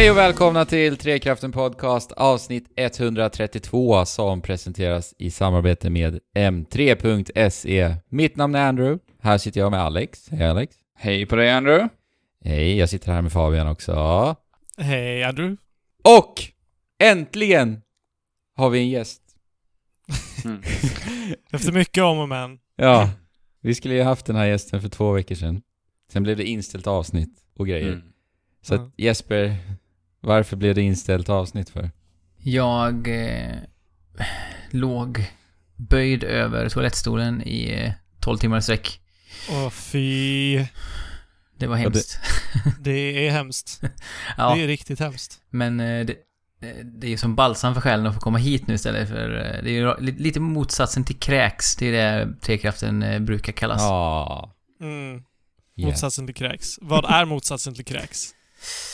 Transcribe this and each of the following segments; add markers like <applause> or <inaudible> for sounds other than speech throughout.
Hej och välkomna till Trekraften Podcast avsnitt 132 som presenteras i samarbete med M3.se. Mitt namn är Andrew. Här sitter jag med Alex. Hej Alex. Hej på dig Andrew. Hej, jag sitter här med Fabian också. Hej Andrew. Och äntligen har vi en gäst. Mm. <laughs> Efter mycket om och men. Ja, vi skulle ju haft den här gästen för två veckor sedan. Sen blev det inställt avsnitt och grejer. Mm. Så att Jesper, varför blev det inställt avsnitt för? Jag eh, låg böjd över toalettstolen i eh, 12 timmar i sträck. Åh fy. Det var det- hemskt. <laughs> Det är hemskt. Ja, Det är riktigt hemskt. men eh, det, eh, det är ju som balsam för själen att få komma hit nu istället för... eh, Det är ju li- lite motsatsen till kräks. Det är det trekraften eh, brukar kallas. Ja. Mm. Yeah. Motsatsen till kräks. Vad är motsatsen till kräks?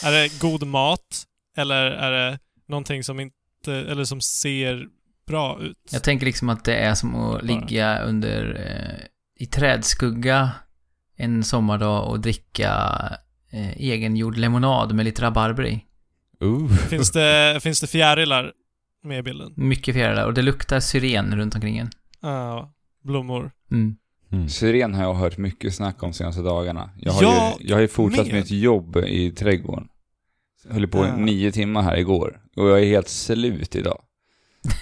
Är det god mat? Eller är det någonting som inte, eller som ser bra ut? Jag tänker liksom att det är som att ligga under... Eh, I trädskugga en sommardag och dricka eh, egengjord lemonad med lite rabarber i. Ooh. Finns det, <laughs> finns det fjärilar med i bilden? Mycket fjärilar och det luktar syren runt omkring en. Ja, blommor. Mm. Mm. Syren har jag hört mycket snack om de senaste dagarderna. Jag har, Jag ju, jag har ju fortsatt med. ett jobb i trädgården. Höll på Ja. nio timmar här igår. Och jag är helt slut idag.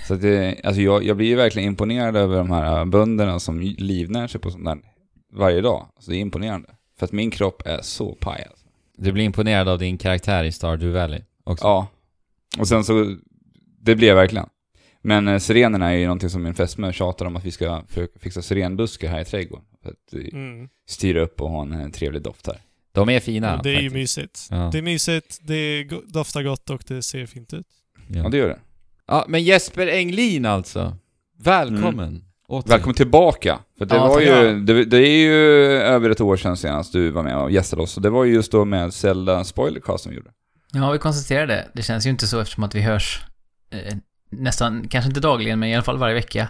Så att det, alltså jag, jag blir ju verkligen imponerad över de här bönderna som livnär sig på sånt där varje dag. Så det är imponerande. För att min kropp är så paj alltså. Du blir imponerad av din karaktär i Stardew Valley också? Ja. Och sen så, det blir jag verkligen. Men eh, sirenerna är ju någonting som min fästmö tjatar om att vi ska fixa sirenbuskar här i trädgården. För att eh, Mm. styra upp och ha en, eh, trevlig doft här. De är fina. det är ju faktiskt. mysigt. Ja. Det är mysigt, det go- doftar gott och det ser fint ut. Ja, Ja. det gör det. ja, men Jesper Englin alltså. Välkommen. Åter. Välkommen tillbaka! För det Ja, var tack. ju, det, det är ju över ett år sedan senast du var med och gästade oss. Och det var ju just då med Zelda Spoilercast som vi gjorde. Ja, vi konstaterar det. Det känns ju inte så eftersom att vi hörs eh, nästan, kanske inte dagligen, men i alla fall varje vecka.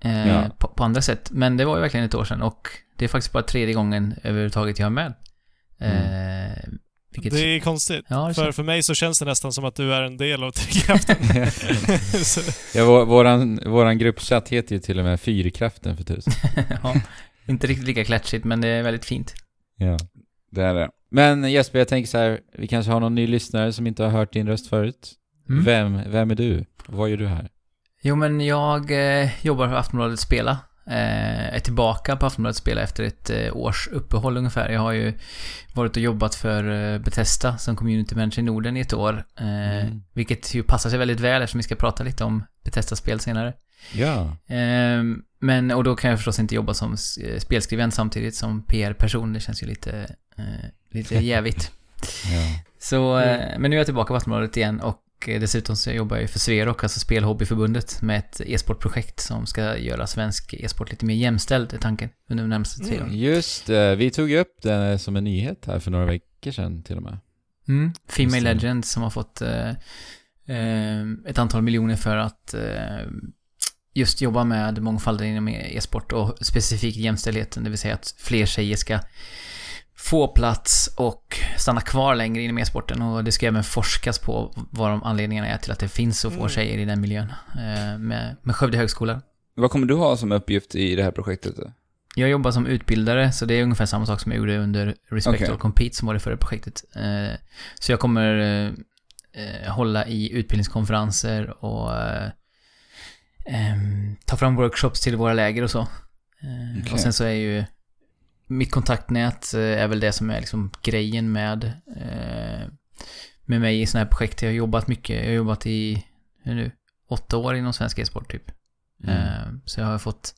Eh, Ja. på, på andra sätt. Men det var ju verkligen ett år sedan och det är faktiskt bara tredje gången överhuvudtaget jag är med. Eh, vilket... Det är konstigt. Ja, det För, känns... för mig så känns det nästan som att du är en del av Trekraften. <laughs> <laughs> Ja, vår, våran, våran gruppchatt heter ju till och med Fyrkraften för tusen. <laughs> ja, inte riktigt lika klatschigt, men det är väldigt fint. Ja. Det är det. Men Jesper, jag tänker så här, vi kanske har någon ny lyssnare som inte har hört din röst förut. Mm. Vem, vem är du? Vad gör du här? Jo, men jag eh, jobbar för Aftonbladet Spela. Eh, är tillbaka på Aftonbladet Spela efter ett eh, års uppehåll ungefär. Jag har ju varit och jobbat för eh, Bethesda som community manager i Norden i ett år. Mm. Vilket ju passar sig väldigt väl eftersom vi ska prata lite om Bethesda-spel senare. Ja. Eh, men, och då kan jag förstås inte jobba som spelskribent samtidigt som PR-person. Det känns ju lite, lite <laughs> jävigt. ja. Så, men nu är jag tillbaka på Aftonbladet igen och dessutom så jobbar jag ju för Sverok, alltså Spelhobbyförbundet, med ett e-sportprojekt som ska göra svensk e-sport lite mer jämställd, är tanken, under de närmaste tre Mm. Just det, vi tog ju upp det som en nyhet här för några veckor sedan till och med. Mm. Female. Legend som har fått eh, eh, ett antal miljoner för att eh, just jobba med mångfalden inom e-sport och specifikt jämställdheten, det vill säga att fler tjejer ska få plats och stanna kvar längre inom e-sporten och det ska även forskas på vad de anledningarna är till att det finns så få Mm. tjejer i den miljön eh, med, med Skövde högskola. Vad kommer du ha som uppgift i det här projektet? Jag jobbar som utbildare, så det är ungefär samma sak som jag gjorde under Respect or Compete som var det förra projektet. Eh, Så jag kommer eh, hålla i utbildningskonferenser och eh, em, ta fram workshops till våra läger och så. Okej. Och sen så är ju mitt kontaktnät eh, är väl det som är liksom grejen med, eh, med mig i sådana här projekt. Jag har jobbat mycket, jag har jobbat i, hur nu, åtta år inom svensk e-sport typ. Mm. Eh, Så jag har fått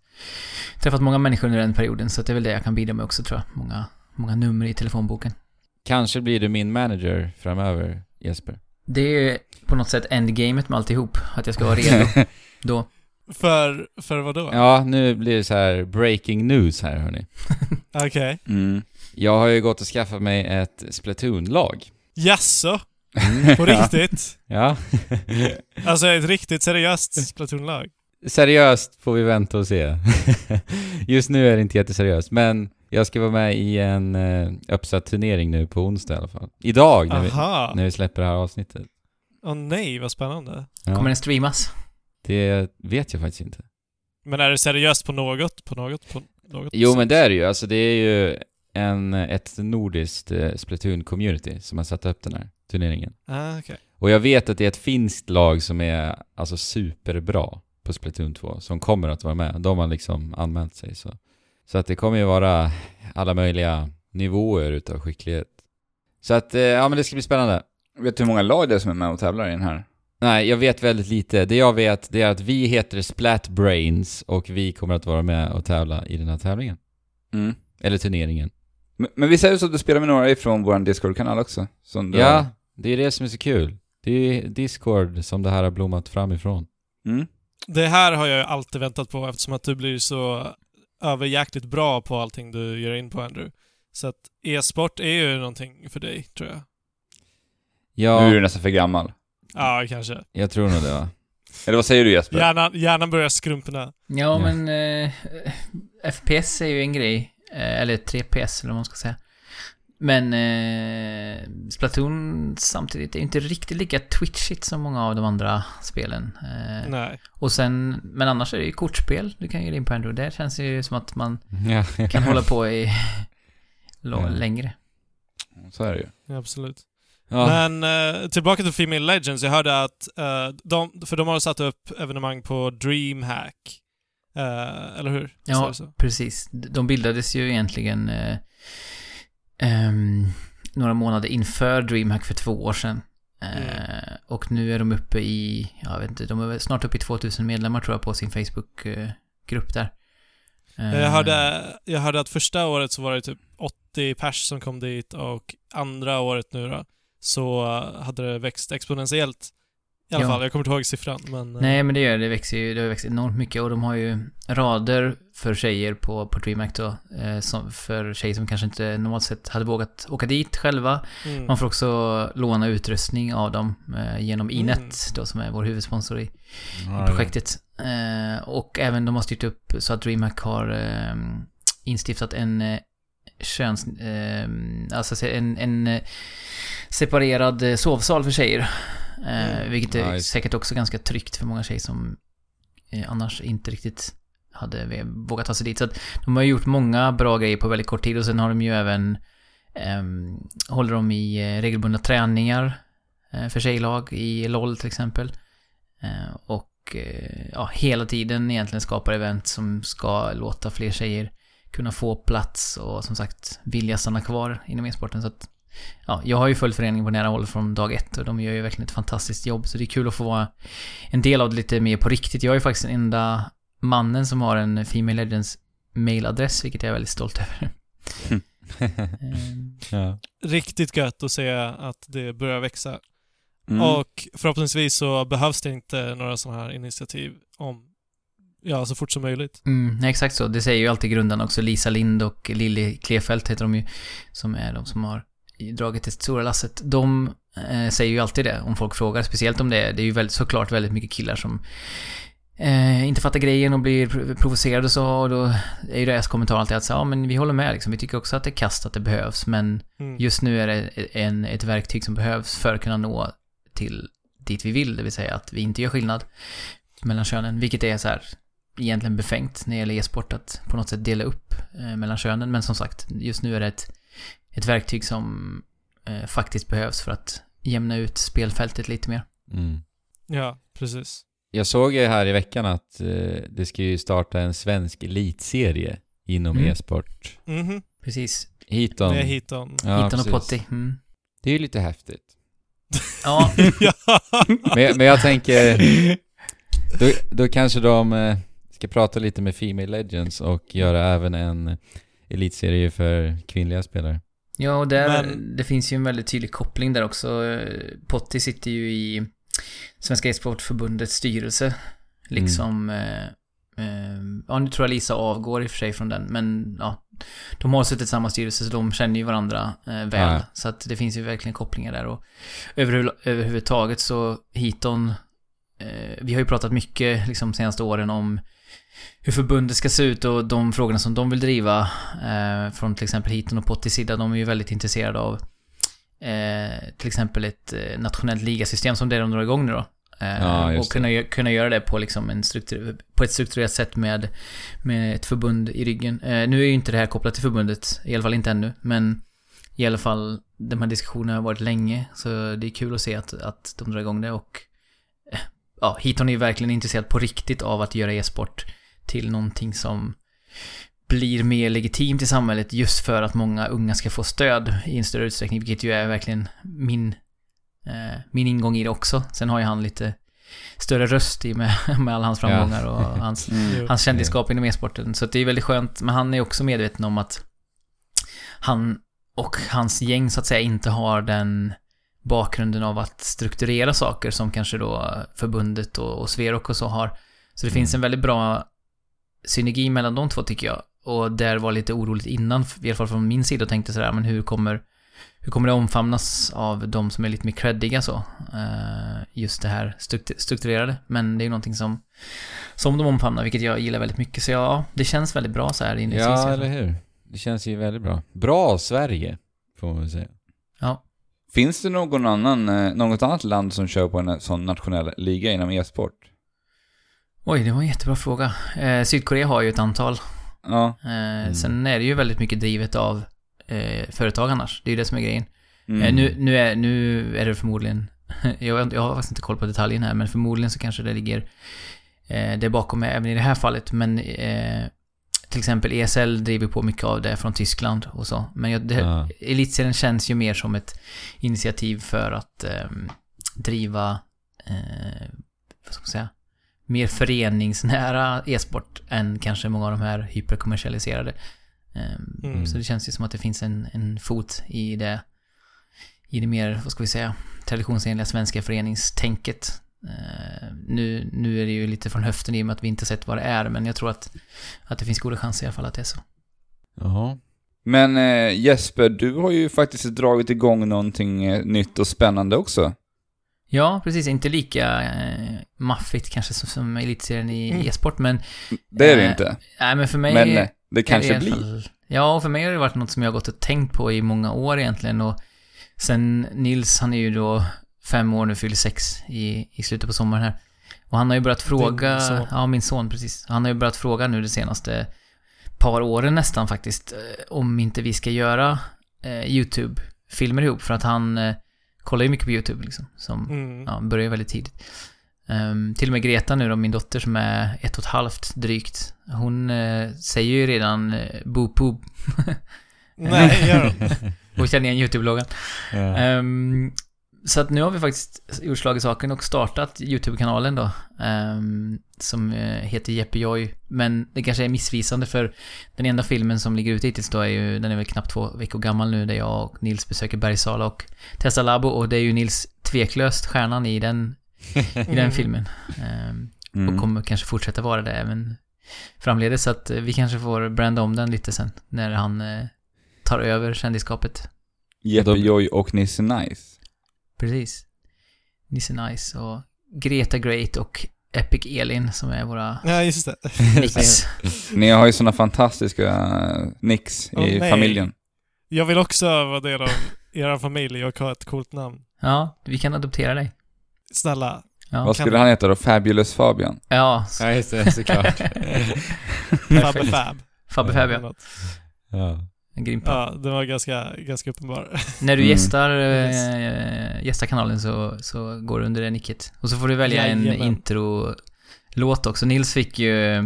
träffat många människor under den perioden, så det är väl det jag kan bidra med också tror jag. Många, många nummer i telefonboken. Kanske blir du min manager framöver, Jesper. Det är på något sätt endgamet med alltihop, att jag ska vara redo <laughs> då. För, för vad då? Ja, nu blir det så här breaking news här hörni. <laughs> Okej. Mm. Jag har ju gått och skaffat mig ett Splatoon-lag. Jaså? Mm. På riktigt? <laughs> Ja. <laughs> Alltså ett riktigt seriöst Splatoon-lag? Seriöst får vi vänta och se. Just nu är det inte jätteseriöst, men Jag ska vara med i en eh, uppsatt turnering nu på onsdag i alla fall. Idag, när vi, när vi släpper det här avsnittet. Åh nej, vad spännande. Ja, Kommer den streamas? Det vet jag faktiskt inte. Men är det seriöst på något? På något? På något Jo sätt? men det är det ju. Alltså det är ju en, ett nordiskt eh, Splatoon-community som har satt upp den här turneringen. Ah, okej. Och jag vet att det är ett finskt lag som är alltså superbra på Splatoon 2 som kommer att vara med. De har liksom anmält sig så. Så att det kommer ju vara alla möjliga nivåer utav skicklighet. Så att, eh, ja men det ska bli spännande. Vet du hur många lag det är som är med och tävlar i den här? Nej, jag vet väldigt lite. Det jag vet, det är att vi heter Splatbrains och vi kommer att vara med och tävla i den här tävlingen. Mm. Eller turneringen. Men, men vi säger så att du spelar med några ifrån vår Discord-kanal också. Ja, har- det är det som är så kul. Det är Discord som det här har blommat fram ifrån. Mm. Det här har jag ju alltid väntat på eftersom att du blir så överjäkligt bra på allting du gör in på Andrew. Så att e-sport är ju någonting för dig, tror jag. Ja, Nu är du nästan för gammal. Ja, kanske. jag tror nog det va. <laughs> Eller vad säger du Jesper? Hjärnan, hjärnan börjar skrumpna. Ja, Ja. men eh, FPS är ju en grej. Eh, eller 3PS eller vad man ska säga. Men eh, Splatoon samtidigt är ju inte riktigt lika twitchigt som många av de andra spelen. Eh, Nej. och sen, men annars är det ju kortspel du kan ge in på Android. Där känns det ju som att man Ja. kan hålla på i <laughs> Ja. längre. Så är det ju. Ja, absolut. Ja. Men eh, tillbaka till Female Legends. Jag hörde att eh, de, för de har satt upp evenemang på DreamHack. Eh, eller hur? Ja, precis. De bildades ju egentligen eh, ehm, några månader inför DreamHack för två år sedan. Eh, Mm. Och nu är de uppe i, jag vet inte, de är snart uppe i 2000 medlemmar tror jag på sin Facebook-grupp där. Eh, Jag hörde, jag hörde att första året så var det typ 80 pers som kom dit och andra året nu då så hade det växt exponentiellt. I alla Ja. fall, jag kommer inte ihåg siffran men... eh, Nej, men det gör det. Det växer ju, det har växt enormt mycket och de har ju rader för tjejer på, på DreamHack då. Eh, som, för tjejer som kanske inte normalt sett hade vågat åka dit själva. mm. Man får också låna utrustning av dem eh, genom Inet Mm. då som är vår huvudsponsor i, Ja, i projektet. Eh, och även de har styrt upp så att DreamHack har eh, instiftat en eh, köns... Eh, alltså en, en eh, separerad eh, sovsal för tjejer. Eh, Mm. vilket är Nice. säkert också ganska tryggt för många tjejer som eh, annars inte riktigt hade vågat ta sig dit. Så att de har gjort många bra grejer på väldigt kort tid och sen har de ju även ehm, håller de i regelbundna träningar för tjejlag i LOL till exempel. Och ja, hela tiden egentligen skapar event som ska låta fler tjejer kunna få plats och som sagt vilja stanna kvar inom e-sporten. Så att, ja, jag har ju följt föreningen på nära håll från dag ett och de gör ju verkligen ett fantastiskt jobb. Så det är kul att få vara en del av det lite mer på riktigt. Jag är ju faktiskt den enda mannen som har en Female Legends mailadress, vilket jag är väldigt stolt över. <laughs> Ja. Riktigt gött att se att det börjar växa. Mm. Och förhoppningsvis så behövs det inte några sådana här initiativ om, ja, så fort som möjligt. Mm, nej, exakt så. Det säger ju alltid grundarna också. Lisa Lind och Lilly Klefelt heter de ju. Som är de som har dragit det stora lasset. De eh, säger ju alltid det om folk frågar. Speciellt om det är, det är ju väldigt, såklart väldigt mycket killar som eh, inte fattar grejen och blir prov- provocerade och så. Och då är ju deras kommentar alltid att säga, ja men vi håller med liksom. Vi tycker också att det är kast att det behövs. Men Mm. just nu är det en, ett verktyg som behövs för att kunna nå till dit vi vill. Det vill säga att vi inte gör skillnad mellan könen. Vilket är så här egentligen befängt när det gäller e-sport att på något sätt dela upp eh, mellan könen. Men som sagt, just nu är det ett, ett verktyg som eh, faktiskt behövs för att jämna ut spelfältet lite mer. Mm. Ja, precis. Jag såg ju här i veckan att eh, det ska ju starta en svensk elitserie inom Mm. e-sport. Mhm. Precis. Hiton. Det är Hiton. Ja, Hiton och. Potti. Mm. Det är ju lite häftigt. <laughs> Ja, ja. Men, men jag tänker, då, då kanske de eh, ska prata lite med Female Legends och göra även en elitserie för kvinnliga spelare. Ja och där, Men- det finns ju en väldigt tydlig koppling där också. Eh, Potti sitter ju i Svenska e-sportförbundets styrelse. Liksom, eh, eh, ja nu tror jag Lisa avgår i och för sig från den, men ja. De har suttit i samma styrelse så de känner ju varandra eh, väl. Ja. Så att det finns ju verkligen kopplingar där och överhu- överhuvudtaget så Hiton eh, vi har ju pratat mycket liksom senaste åren om hur förbundet ska se ut och de frågorna som de vill driva eh, från till exempel Hiton och Pottis sida, de är ju väldigt intresserade av eh, till exempel ett eh, nationellt ligasystem som det de drar igång nu då. Eh, Ja, och kunna, kunna göra det på, liksom en struktur, på ett strukturerat sätt med, med ett förbund i ryggen. Eh, nu är ju inte det här kopplat till förbundet, i alla fall inte ännu, men i alla fall de här diskussionerna har varit länge, så det är kul att se att, att de drar igång det och eh, ja, Hiton är ju verkligen intresserad på riktigt av att göra e-sport till någonting som blir mer legitimt i samhället just för att många unga ska få stöd i en större utsträckning, vilket ju är verkligen min, eh, min ingång i det också. Sen har ju han lite större röst i med, <laughs> med alla hans framgångar och <laughs> hans, Mm. hans kändisskap inom e-sporten. Så det är väldigt skönt, men han är också medveten om att han och hans gäng så att säga inte har den bakgrunden av att strukturera saker som kanske då förbundet och, och Sverok och så har. Så det Mm. finns en väldigt bra synergi mellan de två tycker jag. Och där var lite oroligt innan, i alla fall från min sida, och tänkte sådär, men hur kommer, hur kommer det omfamnas av de som är lite mer creddiga så? Eh, just det här struktur- strukturerade. Men det är ju någonting som, som de omfamnar, vilket jag gillar väldigt mycket. Så ja, det känns väldigt bra så här inledningsvis. Ja, eller hur? Det känns ju väldigt bra. Bra Sverige, får man väl säga. Ja. Finns det någon annan, eh, något annat land som kör på en sån nationell liga inom e-sport? Oj, det var en jättebra fråga. Eh, Sydkorea har ju ett antal. Ja. Eh, Sen är det ju väldigt mycket drivet av eh, företag annars. Det är ju det som är grejen. Mm. Eh, nu, nu, är, nu är det förmodligen, <laughs> jag, jag har faktiskt inte koll på detaljen här, men förmodligen så kanske det ligger eh, det bakom mig även i det här fallet. Men eh, till exempel ESL driver på mycket av det från Tyskland och så. Men jag, det, Ja. Elitserien känns ju mer som ett initiativ för att eh, driva, eh, vad ska man säga, mer föreningsnära e-sport än kanske många av de här hyperkommersialiserade. Eh, Mm. Så det känns ju som att det finns en, en fot i det, i det mer, vad ska vi säga, traditionsenliga svenska föreningstänket. Eh, nu, nu är det ju lite från höften i och med att vi inte sett vad det är, men jag tror att, att det finns goda chanser i alla fall att det är så. Jaha. Men eh, Jesper, du har ju faktiskt dragit igång någonting eh, nytt och spännande också. Ja, precis. Inte lika eh, maffigt kanske som, som elitserien i Mm. e-sport, men... Det är det eh, inte. Nej, men för mig... Men eh, det kanske alla blir. fall- Ja, och för mig har det varit något som jag har gått och tänkt på i många år egentligen och sen Nils, han är ju då fem år nu, fyller sex i, i slutet på sommaren här. Och han har ju börjat fråga... Ja, min son, precis. Han har ju börjat fråga nu de senaste par åren nästan faktiskt, eh, om inte vi ska göra eh, YouTube-filmer ihop, för att han eh, kollar ju mycket på YouTube liksom, som Mm. ja, börjar väldigt tidigt. Ehm, till och med Greta nu då, min dotter som är ett och ett halvt drygt, hon eh, säger ju redan uh, boop boop. Nej, gör de. <laughs> Hon känner igen YouTube-loggan. Ja. Ehm, så att nu har vi faktiskt gjort slag i saken och startat YouTube-kanalen då. ehm, som eh, heter Jeppe Joy. Men det kanske är missvisande för den enda filmen som ligger ute hittills då är ju, den är väl knappt två veckor gammal nu, där jag och Nils besöker Bergsala och testar Labo och det är ju Nils tveklöst stjärnan i den, <laughs> i den filmen. Ehm, och Mm. kommer kanske fortsätta vara det även framledes. Så att vi kanske får branda om den lite sen, när han eh, tar över kändisskapet. Jeppe Då- Joy och Nisse Nice. Precis. Nisse Nice och Greta Great och Epic Elin som är våra Ja, just det. <laughs> nicks. Ni har ju såna fantastiska nicks Åh, i nej. familjen. Jag vill också vara del av er familj och ha ett coolt namn. Ja, vi kan adoptera dig. Snälla. Ja, Vad skulle han heta då? Fabulous Fabian? ja Ja, just det, såklart. <laughs> Fabbe Fab. Fabbe Fab ja. Något. ja. En grym plan. Ja, det var ganska, ganska uppenbar. När du Mm. gästar, Yes. äh, gästar kanalen så, så går du under det nicket. Och så får du välja en Jajamän. intro-låt också. Nils fick ju, eh,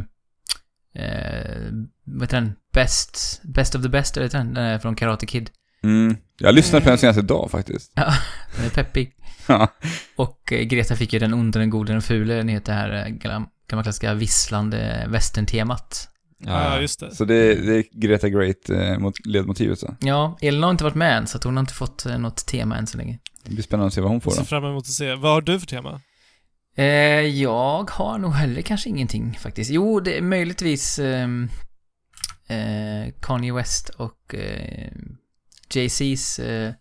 vad heter den? Best, Best of the Best, eller den? Den är från Karate Kid. Mm. Jag lyssnade på den senast idag faktiskt. Den är peppig. <laughs> Ja. Och eh, Greta fick ju den onde, den gode, den fule. Den heter det här eh, gam- gamla klassiska visslande västern-temat. Ja, just det. Så det, det är Greta Great eh, mot ledmotivet så. Ja, Elin har inte varit med än, så hon har inte fått eh, något tema än så länge. Det blir spännande att se vad hon får Jag ser då. fram emot att se. Vad har du för tema? Eh, jag har nog heller kanske ingenting faktiskt. Jo, det är möjligtvis ehm, eh, Kanye West och eh, Jay-Z's eh,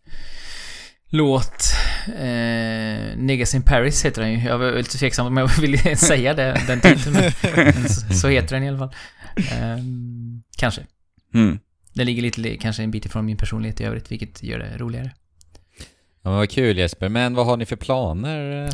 låt Eh, Niggas in Paris heter den ju. Jag var lite tveksam om jag <laughs> ville säga det, den titeln. Men, <laughs> men så, så heter den i alla fall. Eh, kanske. Mm. Den ligger lite, kanske en bit ifrån min personlighet i övrigt, vilket gör det roligare. Ja, men vad kul Jesper. Men vad har ni för planer eh,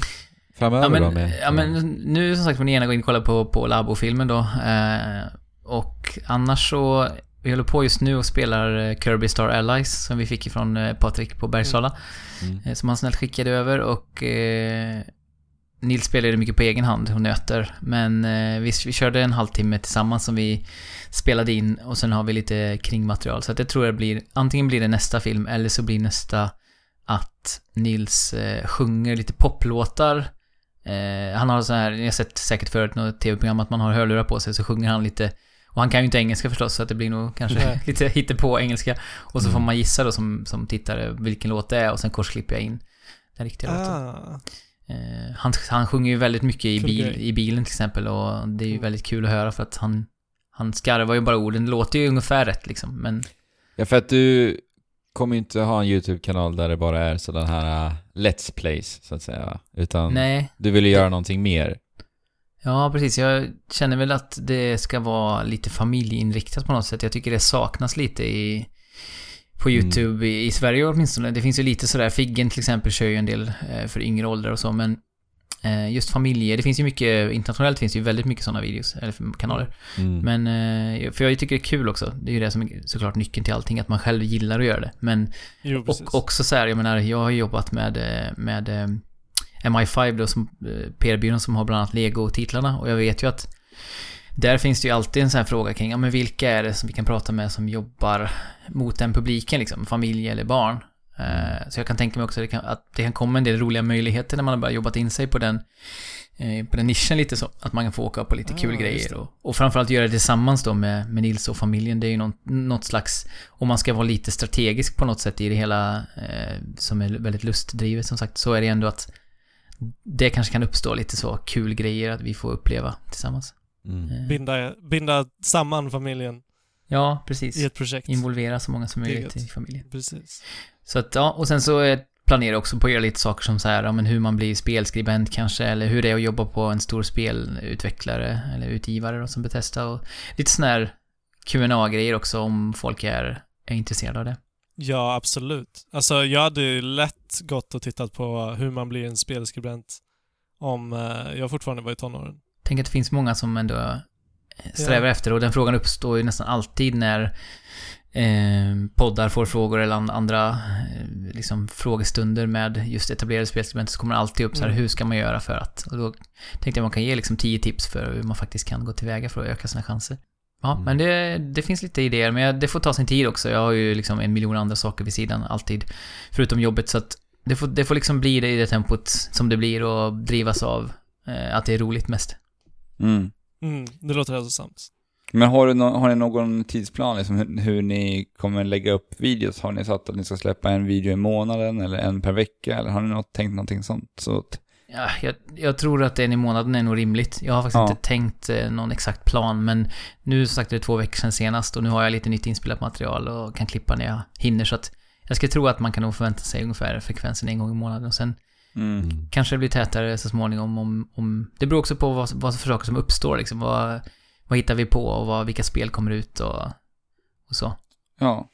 framöver Ja men, då? Med, ja men nu som sagt får ni gärna gå in och kolla på, på Labo-filmen då. Eh, och annars så, vi håller på just nu och spelar eh, Kirby Star Allies som vi fick ifrån eh, Patrik på Bergsala. Mm. eh, Som han snällt skickade över och eh, Nils spelade mycket på egen hand och nöter. Men eh, vi, vi körde en halvtimme tillsammans som vi spelade in och sen har vi lite kringmaterial. Så att jag tror det blir, antingen blir det nästa film eller så blir nästa att Nils eh, sjunger lite poplåtar. Eh, han har så här, ni har sett säkert förut något tv-program att man har hörlurar på sig så sjunger han lite och han kan ju inte engelska förstås så att det blir nog kanske Nej. <laughs> lite hittepå engelska. Och så får Mm. man gissa då som, som tittare vilken låt det är och sen korsklipper jag in den riktiga låten. Eh, han, han sjunger ju väldigt mycket i, bil, i bilen till exempel och det är ju Mm. väldigt kul att höra för att han, han skarvar ju bara orden. Det låter ju ungefär rätt liksom, men Ja, för att du kommer ju inte ha en YouTube-kanal där det bara är sådana här uh, Let's Plays, så att säga. Utan nej. du vill ju göra någonting mer. Ja, precis. Jag känner väl att det ska vara lite familjeinriktat på något sätt. Jag tycker det saknas lite i på Mm. YouTube i, i Sverige åtminstone. Det finns ju lite sådär, Figgen till exempel kör ju en del eh, för yngre åldrar och så, men eh, just familjer, det finns ju mycket, internationellt finns ju väldigt mycket sådana videos, eller kanaler. Mm. Men, eh, för jag tycker det är kul också. Det är ju det som är såklart nyckeln till allting, att man själv gillar att göra det. Men Jo, och också så här, jag menar, jag har jobbat med, med eh, MI5 då, som PR-byrån som har bland annat Lego-titlarna. Och jag vet ju att där finns det ju alltid en sån här fråga kring, ja men vilka är det som vi kan prata med som jobbar mot den publiken liksom? Familj eller barn? Eh, Så jag kan tänka mig också att det kan, att det kan komma en del roliga möjligheter när man har bara jobbat in sig på den, eh, på den nischen lite så. Att man kan få åka på lite Ah, kul grejer. Och, och framförallt göra det tillsammans då med, med Nils och familjen. Det är ju något, något slags, om man ska vara lite strategisk på något sätt i det hela, eh, som är väldigt lustdrivet som sagt, så är det ändå att det kanske kan uppstå lite så kul grejer att vi får uppleva tillsammans. Mm. Eh, binda, binda samman familjen Ja, precis. i ett projekt. Involvera så många som möjligt i familjen. Precis. Så att, ja, och sen så eh, planerar jag också på att göra lite saker som så här, ja men hur man blir spelskribent kanske, eller hur det är att jobba på en stor spelutvecklare eller utgivare då, som Bethesda och lite sån här qa grejer också om folk är, är intresserade av det. Ja, absolut. Alltså, jag hade ju lätt gått och tittat på hur man blir en spelskribent om eh, jag fortfarande var i tonåren. Tänk att det finns många som ändå eh, strävar efter och den frågan uppstår ju nästan alltid när eh, poddar får frågor eller an- andra eh, liksom frågestunder med just etablerade spelskribenter så kommer det alltid upp så här, Mm. hur ska man göra för att? Och då tänkte jag man kan ge liksom tio tips för hur man faktiskt kan gå tillväga för att öka sina chanser. Ja, Mm. men det, det finns lite idéer, men det får ta sin tid också. Jag har ju liksom en miljon andra saker vid sidan alltid, förutom jobbet, så att det får, det får liksom bli det i det tempot som det blir och drivas av eh, att det är roligt mest. Mm. Mm, det låter hälsosamt. Men har, du nå- har ni någon tidsplan, liksom, hur, hur ni kommer lägga upp videos? Har ni satt att ni ska släppa en video i månaden eller en per vecka? Eller har ni något, tänkt någonting sånt? Så att, Ja, jag, jag tror att en i månaden är nog rimligt. Jag har faktiskt Ja. inte tänkt eh, någon exakt plan, men nu som sagt är det två veckor sedan senast och nu har jag lite nytt inspelat material och kan klippa när jag hinner, så att jag ska tro att man kan nog förvänta sig ungefär frekvensen en gång i månaden och sen mm. Mm. kanske det blir tätare så småningom om, om det beror också på vad, vad för saker som uppstår liksom. Vad, vad hittar vi på och vad, vilka spel kommer ut och, och så. Ja,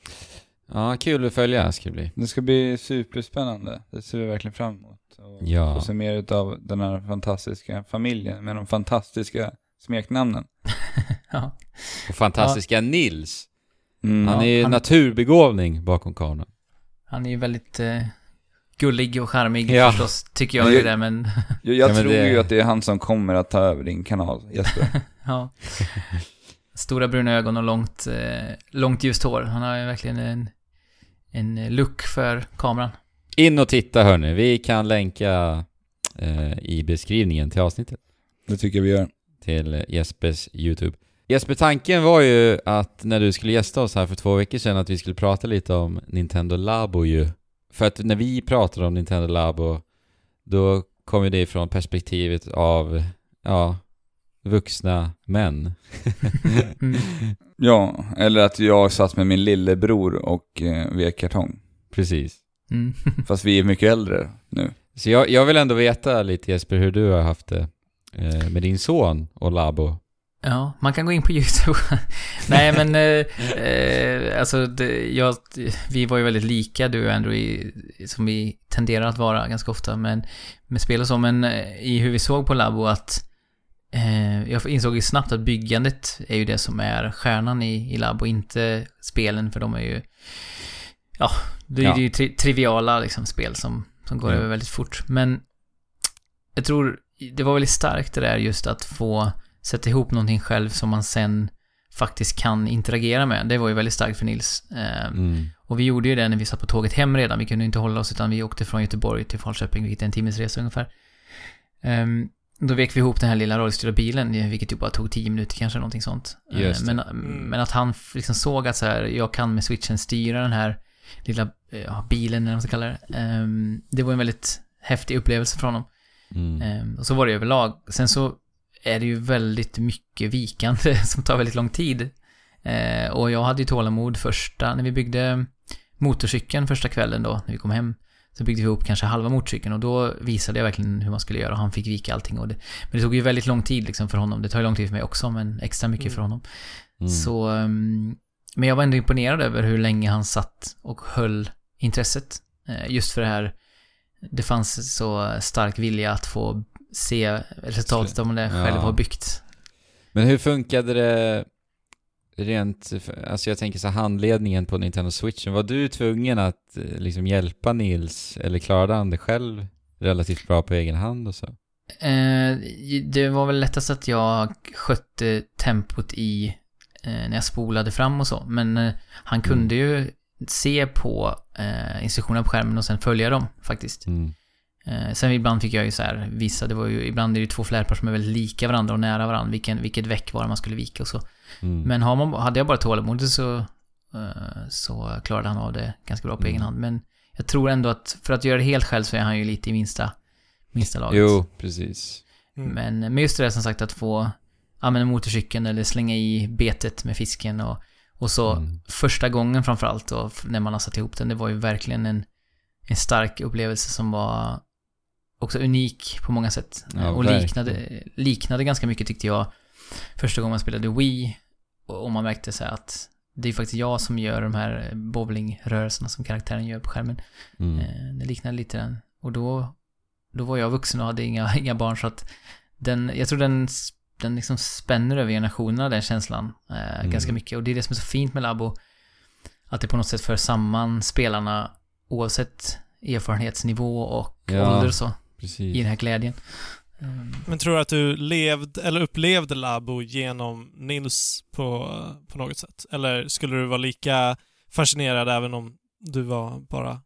Ja, kul att följa ska det bli. det ska bli superspännande. Det ser vi verkligen fram emot. Och Ja. Få se mer av den här fantastiska familjen med de fantastiska smeknamnen. <laughs> ja. Och fantastiska Nils. Mm. Han Ja, är ju han- naturbegåvning bakom kameran. Han är ju väldigt eh, gullig och charmig Ja. förstås, tycker jag ju jag- det, men <laughs> Jag, jag Ja, men tror det- ju att det är han som kommer att ta över din kanal, Jesper. <laughs> Ja. Stora bruna ögon och långt, eh, långt ljust hår. Han har ju verkligen en, en look för kameran. In och titta hörni, vi kan länka eh, i beskrivningen till avsnittet. det tycker jag vi gör. till Jespers YouTube. Jesper, tanken var ju att när du skulle gästa oss här för två veckor sedan att vi skulle prata lite om Nintendo Labo ju. För att när vi pratade om Nintendo Labo då kom ju det ifrån perspektivet av, ja, vuxna män. <laughs> Mm. Ja, eller att jag satt med min lillebror och eh, vek kartong. Precis. Mm. <laughs> Fast vi är mycket äldre nu. Så jag, jag vill ändå veta lite Jesper hur du har haft det eh, med din son och Labo. Ja, man kan gå in på YouTube. <laughs> Nej, men eh, eh, alltså, det, jag, vi var ju väldigt lika du och Andrew, i, som vi tenderar att vara ganska ofta men, med spel och så, men eh, i hur vi såg på Labo att eh, jag insåg ju snabbt att byggandet är ju det som är stjärnan i, i Labo, inte spelen, för de är ju, ja, det är Ja. ju tri triviala liksom, spel som, som går Ja. över väldigt fort. Men jag tror det var väldigt starkt det där just att få sätta ihop någonting själv som man sen faktiskt kan interagera med. Det var ju väldigt starkt för Nils. Eh, Mm. Och vi gjorde ju det när vi satt på tåget hem redan. Vi kunde inte hålla oss utan vi åkte från Göteborg till Falköping, vilket är en timmes resa ungefär. Ehm, då vek vi ihop den här lilla rollstyrda bilen, vilket ju bara tog 10 minuter kanske, någonting sånt. Eh, Just det. men, men att han liksom såg att så här, jag kan med switchen styra den här lilla eh, ja, bilen, eller vad man ska kalla det. Ehm, det var en väldigt häftig upplevelse för honom. Mm. Ehm, och så var det överlag. Sen så är det ju väldigt mycket vikande <laughs> som tar väldigt lång tid. Eh, och jag hade ju tålamod första, när vi byggde motorcykeln första kvällen då, när vi kom hem. Så byggde vi ihop kanske halva motorcykeln och då visade jag verkligen hur man skulle göra och han fick vika allting och det, Men det tog ju väldigt lång tid liksom för honom. Det tar ju lång tid för mig också, men extra mycket Mm. för honom. Mm. Så, ehm, men jag var ändå imponerad över hur länge han satt och höll intresset. Eh, Just för det här, det fanns så stark vilja att få se resultatet vad det Ja. själv har byggt. Men hur funkade det rent, alltså jag tänker så handledningen på Nintendo Switchen, var du tvungen att eh, liksom hjälpa Nils eller klarade han det själv relativt bra på egen hand och så? Eh, det var väl lättast att jag skötte tempot i eh, när jag spolade fram och så. Men eh, han kunde ju se på eh, instruktionerna på skärmen och sen följa dem faktiskt. Mm. Eh, sen ibland fick jag ju så här visa, det var ju, ibland är det ju två flärpar som är väldigt lika varandra och nära varandra, vilken, vilket väck var det man skulle vika och så. Mm. Men har man, hade jag bara tålamod så, eh, så klarade han av det ganska bra på Mm. egen hand. Men jag tror ändå att för att göra det helt själv så är han ju lite i minsta, minsta laget. Jo, precis. Mm. Men, men just det där som sagt att få använda motorcykeln eller slänga i betet med fisken och, och så Mm. första gången framförallt då, när man har satt ihop den, det var ju verkligen en, en stark upplevelse som var också unik på många sätt. Ja, och liknade, liknade ganska mycket tyckte jag första gången man spelade Wii och, man märkte så här att det är faktiskt jag som gör de här bowlingrörelserna som karaktären gör på skärmen. Mm. Eh, Det liknade lite den. Och då, då var jag vuxen och hade inga, <laughs> inga barn så att den, jag tror den, den liksom spänner över generationerna den känslan eh, Mm. ganska mycket. Och det är det som är så fint med Labo. Att det på något sätt för samman spelarna oavsett erfarenhetsnivå och Ja. ålder och så Precis. i den här glädjen. Mm. Men tror du att du levde, eller upplevde Labo genom Nils på, på något sätt? Eller skulle du vara lika fascinerad även om du var bara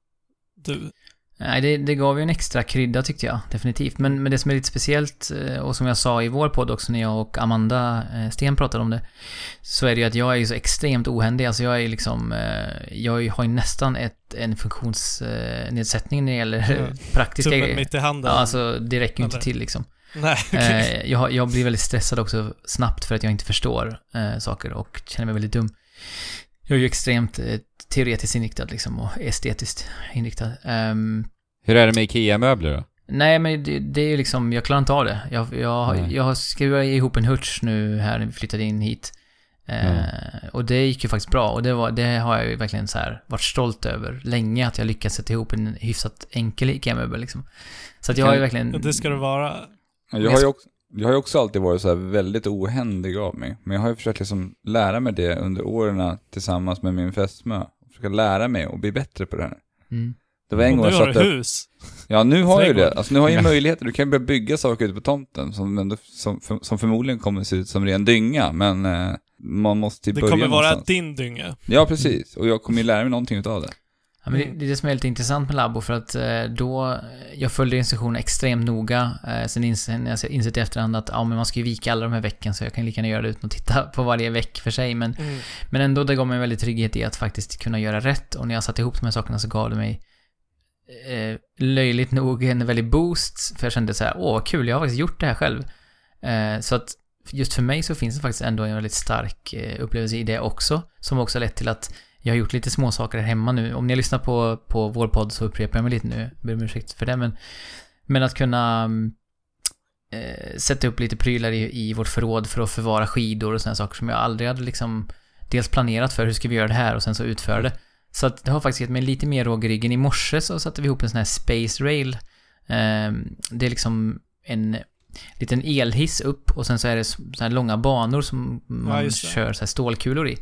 du? Nej, det, det gav ju en extra krydda tyckte jag, definitivt. Men, men det som är lite speciellt, eh, och som jag sa i vår podd också när jag och Amanda eh, Sten pratade om det, så är det ju att jag är ju så extremt ohändig. Alltså jag är liksom, eh, jag har ju nästan ett, en funktionsnedsättning när det gäller Ja. <laughs> praktiska Tummen grejer. mitt i handen? Ja, alltså det räcker ju inte till liksom. Nej. Eh, jag, jag blir väldigt stressad också snabbt för att jag inte förstår saker och känner mig väldigt dum. Jag är ju extremt eh, teoretiskt inriktad liksom och estetiskt inriktad. Ehm, Hur är det med IKEA-möbler då? Nej, men det, det är ju liksom, jag klarar inte av det. Jag, jag, Nej. jag har skruvat ihop en hurts nu här när vi flyttade in hit. Eh, Och det gick ju faktiskt bra och det, var, det har jag ju verkligen så här varit stolt över länge att jag lyckats sätta ihop en hyfsat enkel IKEA-möbel liksom. Så att jag har ju verkligen... Det ska det vara. Jag har ju också, jag har ju också alltid varit så här väldigt ohändig av mig. Men jag har ju försökt liksom lära mig det under åren tillsammans med min fästmö. Försöka lära mig och bli bättre på det här. Mm. Det var en Och gång nu jag har du hus. Ja, nu har jag ju det. Alltså nu har jag ju möjligheter. Du kan ju börja bygga saker ute på tomten som, ändå, som, som förmodligen kommer se ut som ren dynga. Men eh, man måste ju Det börja kommer vara någonstans. din dynga. Ja, precis. Och jag kommer ju lära mig någonting utav det. Ja, men det, det är det som är lite intressant med Labo för att eh, då, jag följde instruktionerna extremt noga. Eh, sen ins- sen jag insett i efterhand att ja, men man ska ju vika alla de här vecken så jag kan lika gärna göra det utan att titta på varje veck för sig. Men, Mm. men ändå, det gav mig en väldigt trygghet i att faktiskt kunna göra rätt. Och när jag satte ihop de här sakerna så gav det mig eh, löjligt nog en väldig boost. För jag kände så här, åh vad kul, jag har faktiskt gjort det här själv. Eh, så att just för mig så finns det faktiskt ändå en väldigt stark eh, upplevelse i det också. Som också lett till att jag har gjort lite små saker här hemma nu. Om ni har lyssnat på, på vår podd så upprepar jag mig lite nu. Jag ber om ursäkt för det, men, men att kunna mm, eh, sätta upp lite prylar i, i vårt förråd för att förvara skidor och sådana saker som jag aldrig hade liksom dels planerat för hur ska vi göra det här och sen så utföra det. Så att det har faktiskt gett mig lite mer råg i ryggen. I morse så satte vi ihop en sån här Space Rail. Eh, det är liksom en liten elhiss upp och sen så är det så här långa banor som man det. kör så här stålkulor i.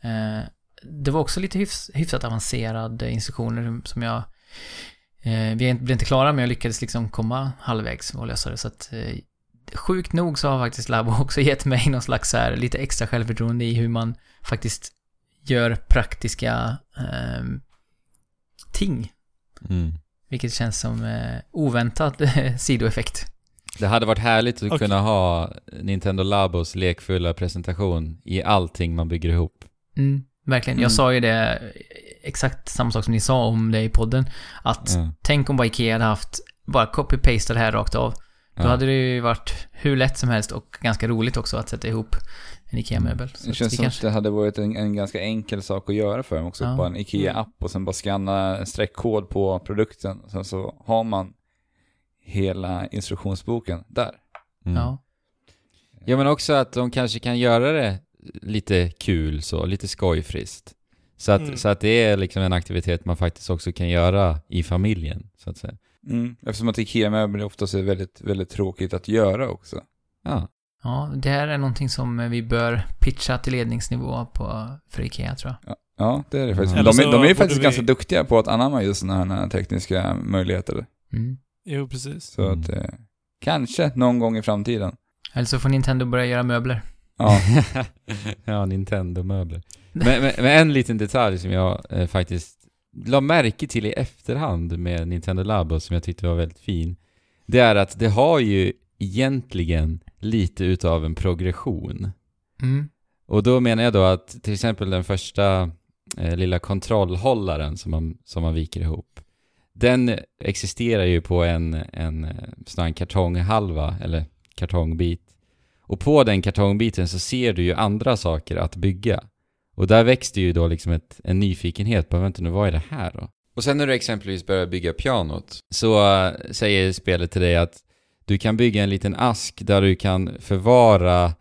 Eh, det var också lite hyfs, hyfsat avancerade instruktioner som jag... Eh, vi blev inte klara men jag lyckades liksom komma halvvägs och lösa det så att... Eh, sjukt nog så har faktiskt Labo <laughs> också gett mig någon slags så här lite extra självförtroende i hur man faktiskt gör praktiska ehm, ting. Mm. Vilket känns som eh, oväntad eh, sidoeffekt. Det hade varit härligt att Okej. kunna ha Nintendo Labos lekfulla presentation i allting man bygger ihop. Mm, verkligen. Mm. Jag sa ju det, exakt samma sak som ni sa om det i podden. Att Ja. tänk om bara Ikea hade haft, bara copy-pasta det här rakt av. Då Ja. hade det ju varit hur lätt som helst och ganska roligt också att sätta ihop en IKEA-möbel. Det känns vi som att det hade varit en, en ganska enkel sak att göra för dem också. Ja. Bara en IKEA-app och sen bara scanna en streckkod på produkten. Sen så har man hela instruktionsboken där. Mm. Ja. Ja men också att de kanske kan göra det lite kul så, lite skojfriskt. Så att, Mm. så att det är liksom en aktivitet man faktiskt också kan göra i familjen, så att säga. Mm. Eftersom att IKEA-möbler oftast är väldigt, väldigt tråkigt att göra också. Ja. ja, det här är någonting som vi bör pitcha till ledningsnivå på, för IKEA tror jag. Ja, ja det är det faktiskt. De, de är ju faktiskt vi- ganska duktiga på att anamma just sådana här tekniska möjligheter. Mm. Jo, precis. Så Mm. att eh, kanske någon gång i framtiden. Eller så får Nintendo börja göra möbler. Ja, <laughs> ja, Nintendo-möbler. Men, men, men en liten detalj som jag eh, faktiskt la märke till i efterhand med Nintendo Labo som jag tyckte var väldigt fin. Det är att det har ju egentligen lite utav en progression. Mm. Och då menar jag då att till exempel den första eh, lilla kontrollhållaren som man, som man viker ihop. Den existerar ju på en, en eh, sån här kartonghalva, eller kartongbit. Och på den kartongbiten så ser du ju andra saker att bygga. Och där växte ju då liksom ett, en nyfikenhet på, vänta nu, vad är det här då? Och sen när du exempelvis börjar bygga pianot så eh, säger spelet till dig att du kan bygga en liten ask där du kan förvara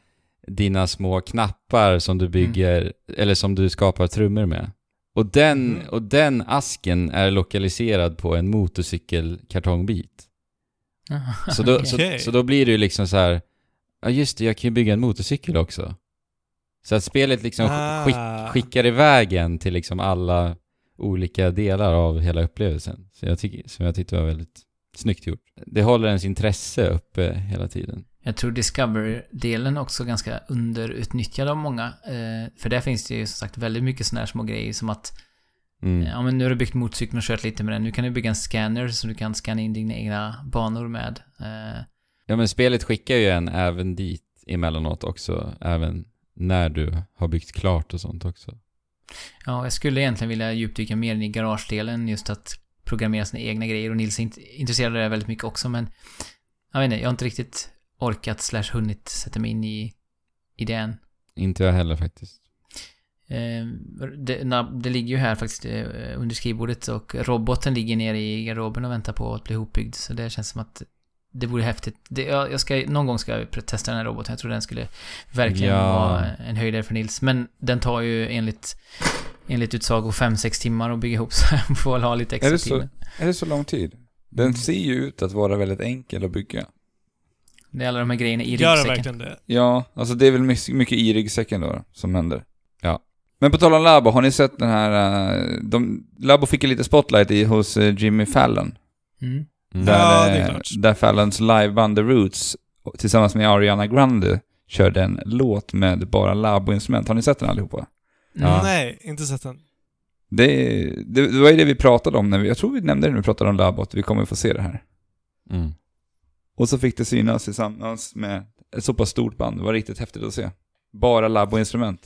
dina små knappar som du bygger, eller som du skapar trummor med. Och den, Mhm. och den asken är lokaliserad på en motorcykelkartongbit. <laughs> Så då, Okej. så, så då blir det ju liksom så här. Ja just det, jag kan ju bygga en motorcykel också. Så att spelet liksom Ah. skick, skickar iväg en till liksom alla olika delar av hela upplevelsen. Så jag tycker, som jag tyckte var väldigt snyggt gjort. Det håller ens intresse uppe hela tiden. Jag tror Discover-delen också ganska underutnyttjad av många. Eh, för där finns det ju som sagt väldigt mycket sådana här små grejer som att Mm. Ja men nu har du byggt motorcykeln och kört lite med den. Nu kan du bygga en scanner så du kan scanna in dina egna banor med. Ja men spelet skickar ju en även dit emellanåt också, även när du har byggt klart och sånt också. ja, jag skulle egentligen vilja djupdyka mer i garagedelen, just att programmera sina egna grejer. Och Nils är int- intresserad av det väldigt mycket också, men jag vet inte, jag har inte riktigt orkat slash hunnit sätta mig in i idén. Inte jag heller faktiskt. Eh, det, det ligger ju här faktiskt eh, under skrivbordet och roboten ligger nere i garderoben och väntar på att bli hopbyggd. Så det känns som att det vore häftigt. Det, jag, jag ska, någon gång ska jag testa den här roboten. Jag tror den skulle verkligen Ja. vara en höjdare för Nils. Men den tar ju enligt, enligt utsago 5-6 timmar att bygga ihop så jag får väl ha lite extra Är det så? tid. är det så lång tid? Den ser ju ut att vara väldigt enkel att bygga. Det är alla de här grejerna i Gör den ryggsäcken. verkligen det? Ja, alltså det är väl mycket, mycket i ryggsäcken då som händer. Ja. Men på tal om Labo, har ni sett den här... eh, De, Labo fick ju lite spotlight i hos eh, Jimmy Fallon. Mm. Mm. Där, Ja, det är eh, klart. där Fallons liveband The Roots tillsammans med Ariana Grande körde en låt med bara Labo-instrument. Har ni sett den allihopa? Ja. Nej, inte sett den. Det, det, det var ju det vi pratade om när vi, jag tror vi nämnde det när vi pratade om Labo, att vi kommer få se det här. Mm. Och så fick det synas tillsammans med ett så pass stort band. Det var riktigt häftigt att se. Bara Labo-instrument.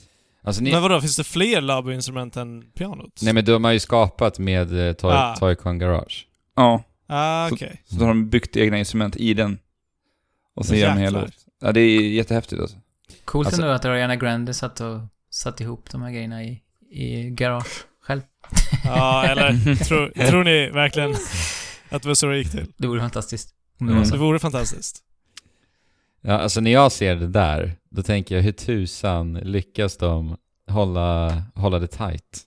Alltså ni, Men vadå, finns det fler Labo-instrument än pianot? nej men de har ju skapat med eh, Toy, Ah. Toycon Garage. Ja, Ah, okej. så då har de byggt egna instrument i den. Och så gör de en hel Jäklar. låt. Ja, det är jättehäftigt alltså. Coolt Alltså- ändå att Ariana Grande satt och satt ihop de här grejerna i, i garage själv. Ja, eller <laughs> tror, tror ni verkligen att det var så det gick till? Det vore fantastiskt. Om det Mm. var så. Det vore fantastiskt. Ja, alltså när jag ser det där, då tänker jag hur tusan lyckas de hålla, hålla det tight?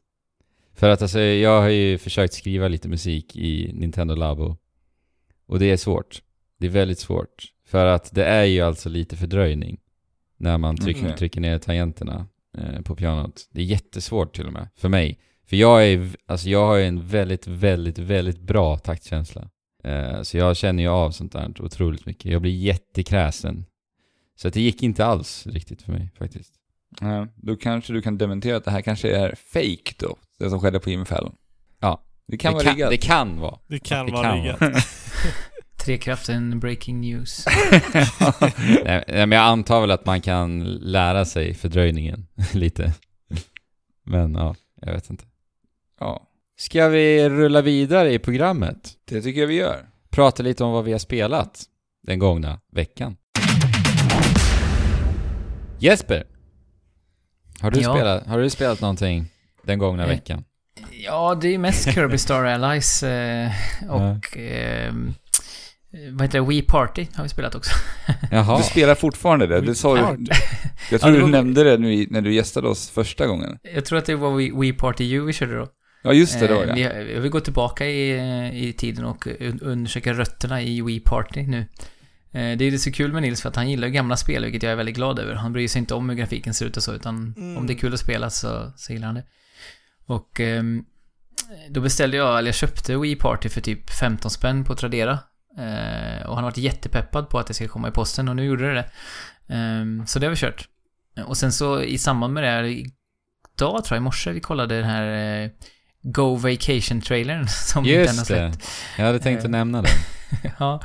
För att alltså, jag har ju försökt skriva lite musik i Nintendo Labo. Och det är svårt. Det är väldigt svårt. För att det är ju alltså lite fördröjning när man trycker, Okej. trycker ner tangenterna eh, på pianot. Det är jättesvårt till och med, för mig. För jag är, alltså jag har ju en väldigt, väldigt, väldigt bra taktkänsla. Eh, så jag känner ju av sånt där otroligt mycket. Jag blir jättekräsen. Så att det gick inte alls riktigt för mig faktiskt. Ja, då kanske du kan dementera att det här kanske är fake då, det som skedde på Jimmy Fallon. Ja. Det kan det, vara kan, riggat. det kan vara. Det kan Det vara kan riggat. <laughs> Trekraften breaking news. <laughs> Nej, nej, men jag antar väl att man kan lära sig fördröjningen <laughs> lite. Men ja, jag vet inte. ja, Ska vi rulla vidare i programmet? det tycker jag vi gör. Prata lite om vad vi har spelat den gångna veckan. Jesper! Har du, Ja. spelat, har du spelat någonting den gångna Eh, veckan? Ja, det är mest Kirby Star Allies eh, <laughs> och... Eh, vad heter det? Wii Party har vi spelat också. <laughs> Jaha. Du spelar fortfarande det, det sa du. Jag <laughs> tror Ja, det du var- nämnde det nu när du gästade oss första gången. Jag tror att det var Wii, Wii Party U vi körde då. Ja, just det, det var Eh, det. vi, vi vill gå tillbaka i, i tiden och un- undersöka rötterna i Wii Party nu. Eh, Det är så kul med Nils för att han gillar gamla spel, vilket jag är väldigt glad över. Han bryr sig inte om hur grafiken ser ut och så, utan Mm. om det är kul att spela så, så gillar han det. Och ehm, då beställde jag, eller jag köpte Wii Party för typ 15 spänn på Tradera. Eh, och han har varit jättepeppad på att det ska komma i posten och nu gjorde det det. Ehm, så det har vi kört. Och sen så i samband med det här, idag tror jag, i morse, vi kollade den här eh, Go Vacation-trailern <laughs> som den har Just det. Jag hade tänkt att Eh. nämna den. <laughs> ja.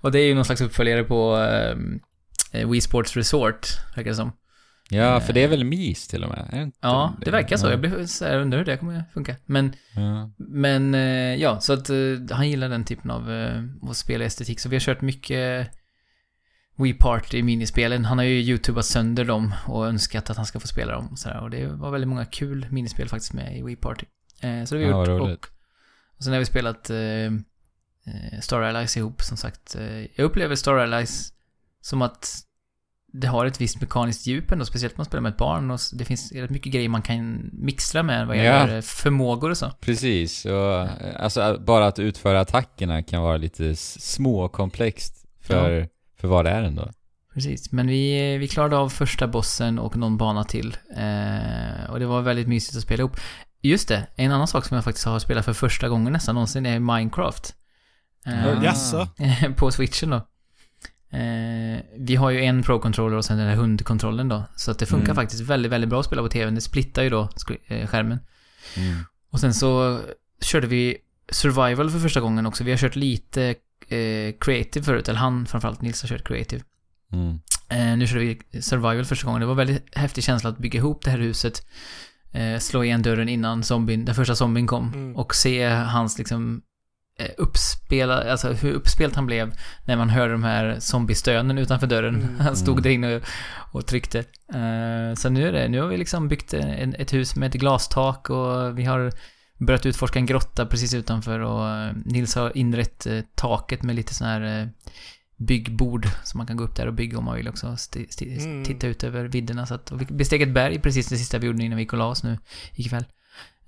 Och det är ju någon slags uppföljare på ehm, eh, Wii Sports Resort, verkar det som. Ja, Eh. för det är väl MIS till och med? Det Ja, det verkar så. Ja. Jag blev så här, undrar hur det kommer funka. Men, Ja. men eh, ja, så att eh, han gillar den typen av eh, att spela estetik. Så vi har kört mycket Wii Party minispelen. Han har ju youtubat sönder dem och önskat att han ska få spela dem. Och, så här. och det var väldigt många kul minispel faktiskt med i Wii Party. Eh, så det har vi Ja, gjort. roligt. Och, och sen har vi spelat eh, eh, Star Allies ihop som sagt. Eh, jag upplever Star Allies som att det har ett visst mekaniskt djup ändå, speciellt om man spelar med ett barn och det finns rätt mycket grejer man kan mixtra med vad Ja. gäller eh, förmågor och så. Precis, och alltså bara att utföra attackerna kan vara lite småkomplext för, för vad det är ändå. Precis, men vi, vi klarade av första bossen och någon bana till. Eh, och det var väldigt mysigt att spela ihop. Just det, en annan sak som jag faktiskt har spelat för första gången nästan någonsin är Minecraft. Eh. Jaså? <laughs> på switchen då. Eh, vi har ju en Pro-controller och sen den här hundkontrollen då. Så att det funkar Mm. faktiskt väldigt, väldigt bra att spela på TVn. Det splittar ju då sk- eh, skärmen. Mm. Och sen så körde vi survival för första gången också. Vi har kört lite eh, creative förut, eller han framförallt, Nils har kört creative. Mm. Eh, nu körde vi survival första gången. Det var väldigt häftig känsla att bygga ihop det här huset. Eh, slå igen dörren innan zombien, den första zombien kom. Mm. Och se hans liksom eh, uppspela, alltså hur uppspelt han blev när man hörde de här zombiestönen utanför dörren. Mm. Han stod Mm. där inne och, och tryckte. Eh, så nu är det, nu har vi liksom byggt en, ett hus med ett glastak och vi har börjat utforska en grotta precis utanför och eh, Nils har inrett taket med lite sån här byggbord som man kan gå upp där och bygga om man vill också. Sti, sti, Mm. Titta ut över vidderna så att, och vi besteg ett berg precis det sista vi gjorde innan vi gick och la oss nu ikväll.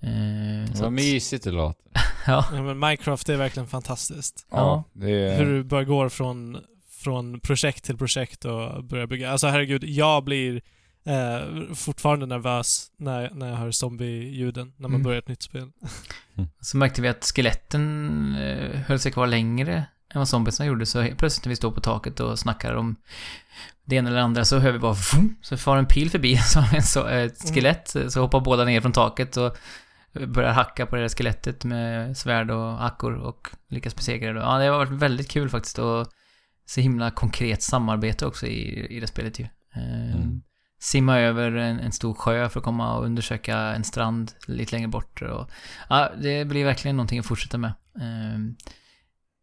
Eh, så Vad mysigt det låter. <laughs> Ja. Ja, men Minecraft är verkligen fantastiskt. Ja, det är... Hur du bara går från, från projekt till projekt och börjar bygga. Alltså herregud, jag blir eh, fortfarande nervös när, när jag hör zombie-ljuden, när man Mm. börjar ett nytt spel. Så märkte vi att skeletten eh, höll sig kvar längre än vad zombiesarna gjorde. Så plötsligt när vi står på taket och snackar om det ena eller andra så hör vi bara vum, så far en pil förbi <laughs> som en så, ett skelett. Så hoppar båda ner från taket och börjar hacka på det där skelettet med svärd och hackor och lyckas besegra det. Ja, det har varit väldigt kul faktiskt och så himla konkret samarbete också i, i det spelet ju. Eh, Mm. Simma över en, en stor sjö för att komma och undersöka en strand lite längre bort. Och, ja, det blir verkligen någonting att fortsätta med. Ehm,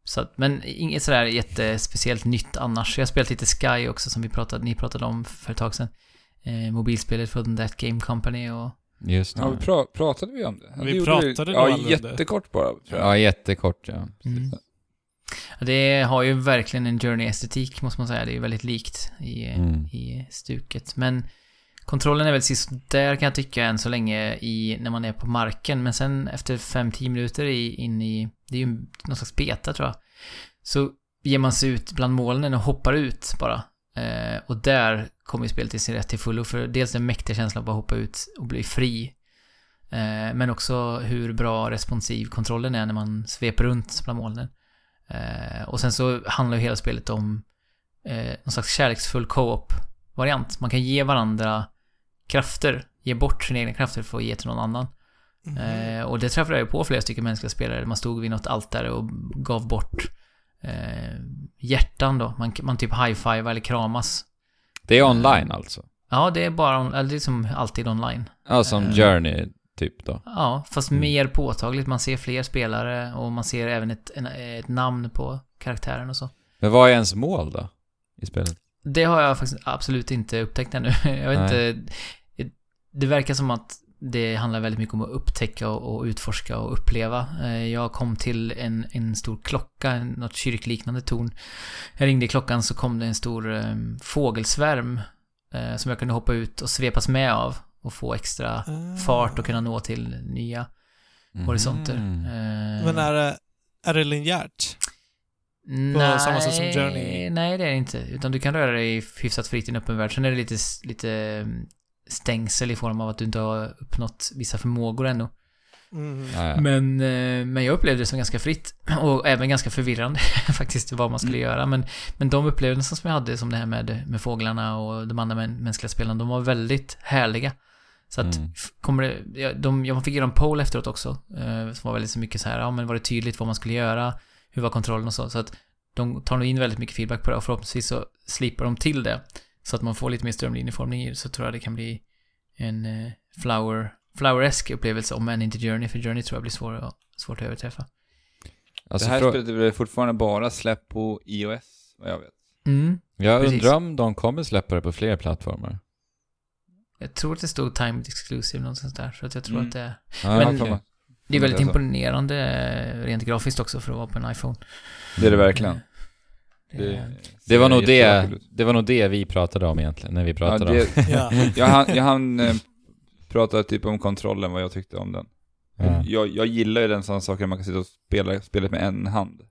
så att, men inget sådär jättespeciellt nytt annars. Jag har spelat lite Sky också som vi pratade, ni pratade om för ett tag sedan. Eh, mobilspelet från That Game Company och Just Ja, det. vi pra pratade vi om det? Ja, Vi det pratade nog Ja, det. jättekort bara, tror jag. Ja, jättekort ja. Mm. Ja, Det har ju verkligen en journey-estetik, måste man säga. Det är ju väldigt likt i, Mm. i stuket. Men kontrollen är väl sist där kan jag tycka än så länge i, när man är på marken. Men sen efter 5-10 minuter i, in i, det är ju någon slags beta tror jag. Så ger man sig ut bland molnen och hoppar ut bara. Eh, och där kommer ju spelet till sin rätt till fullo. För dels den mäktiga känslan av att hoppa ut och bli fri. Eh, men också hur bra responsiv kontrollen är när man sveper runt bland molnen. Eh, och sen så handlar ju hela spelet om eh, någon slags kärleksfull co-op-variant. Man kan ge varandra krafter, ge bort sina egna krafter för att ge till någon annan. Eh, och det träffade jag ju på flera stycken mänskliga spelare. Man stod vid något altare och gav bort eh, hjärtan då. Man, man typ high-five eller kramas. Det är online alltså? Ja, det är bara, eller det är som alltid online. Ja, som Eh. Journey typ då. Ja, fast Mm. mer påtagligt. Man ser fler spelare och man ser även ett, ett namn på karaktären och så. Men vad är ens mål då? I spelet? Det har jag faktiskt absolut inte upptäckt ännu. <laughs> Jag vet Nej. inte. Det verkar som att det handlar väldigt mycket om att upptäcka och, utforska och uppleva. Eh, Jag kom till en, en stor klocka, något kyrkliknande torn. Jag ringde i klockan så kom det en stor eh, fågelsvärm eh, som jag kunde hoppa ut och svepas med av och få extra Ah. fart och kunna nå till nya horisonter. Mm. Eh, Men är det, är det linjärt? nej, samma sätt som Journey? Nej, det är det inte. Utan du kan röra dig hyfsat fritt i en öppen värld. Sen är det lite, lite mm, stängsel i form av att du inte har uppnått vissa förmågor ännu. Ja. Men, eh, men jag upplevde det som ganska fritt. <clears throat> Och även ganska förvirrande <laughs> faktiskt, vad man skulle Mm. göra. Men, men de upplevelser som jag hade, som det här med, med fåglarna och de andra män, mänskliga spelarna, de var väldigt härliga. Så att, Mm. kommer det, de, jag fick göra en poll efteråt också. Eh, som var väldigt så mycket så här, ja men var det tydligt vad man skulle göra? Hur var kontrollen och så? Så att de tar nog in väldigt mycket feedback på det och förhoppningsvis så slipar de till det. Så att man får lite mer strömlinjeformning i det, så tror jag det kan bli en eh, flower, flower-esk upplevelse, om än inte Journey, för Journey tror jag blir svår att, svårt att överträffa. Alltså, det här spelet är väl fortfarande bara släpp på iOS, vad jag vet. Mm. jag precis. undrar om de kommer släppa det på fler plattformar. Jag tror att det stod timed exclusive någonstans där, så att jag tror Mm. att det Ja, Men- Det är väldigt imponerande eh, rent grafiskt också för att vara på en iPhone. Det är det verkligen. Det, Det var, nog det, det var nog det vi pratade om egentligen, när vi Ja, pratade om... det, <laughs> Ja. <laughs> jag hann, jag hann eh, prata typ om kontrollen, vad jag tyckte om den. Ja, Jag, jag gillar ju den sådana saker där man kan sitta och spela spelet med en hand.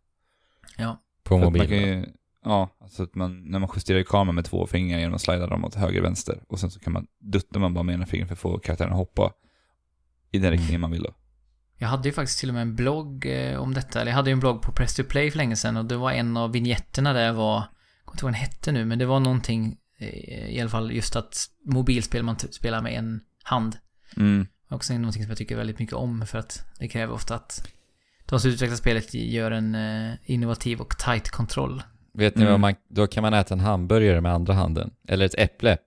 på man kan mobilen. ja, alltså att man, när man justerar kameran med två fingrar genom att slida dem åt höger vänster. Och sen så kan man, duttar man bara med ena fingret för att få karaktären att hoppa i den Mm. riktningen man vill då. Jag hade ju faktiskt till och med en blogg eh, om detta. Eller jag hade ju en blogg på Press to Play för länge sedan och det var en av vigneterna där var, jag kommer inte ihåg vad den hette nu, men det var någonting, eh, i alla fall just att mobilspel man t- spelar med en hand. Mm. Också någonting som jag tycker väldigt mycket om för att det kräver ofta att de som utvecklar spelet gör en eh, innovativ och tight kontroll. Vet ni Mm. vad man... Då kan man äta en hamburgare med andra handen. Eller ett äpple.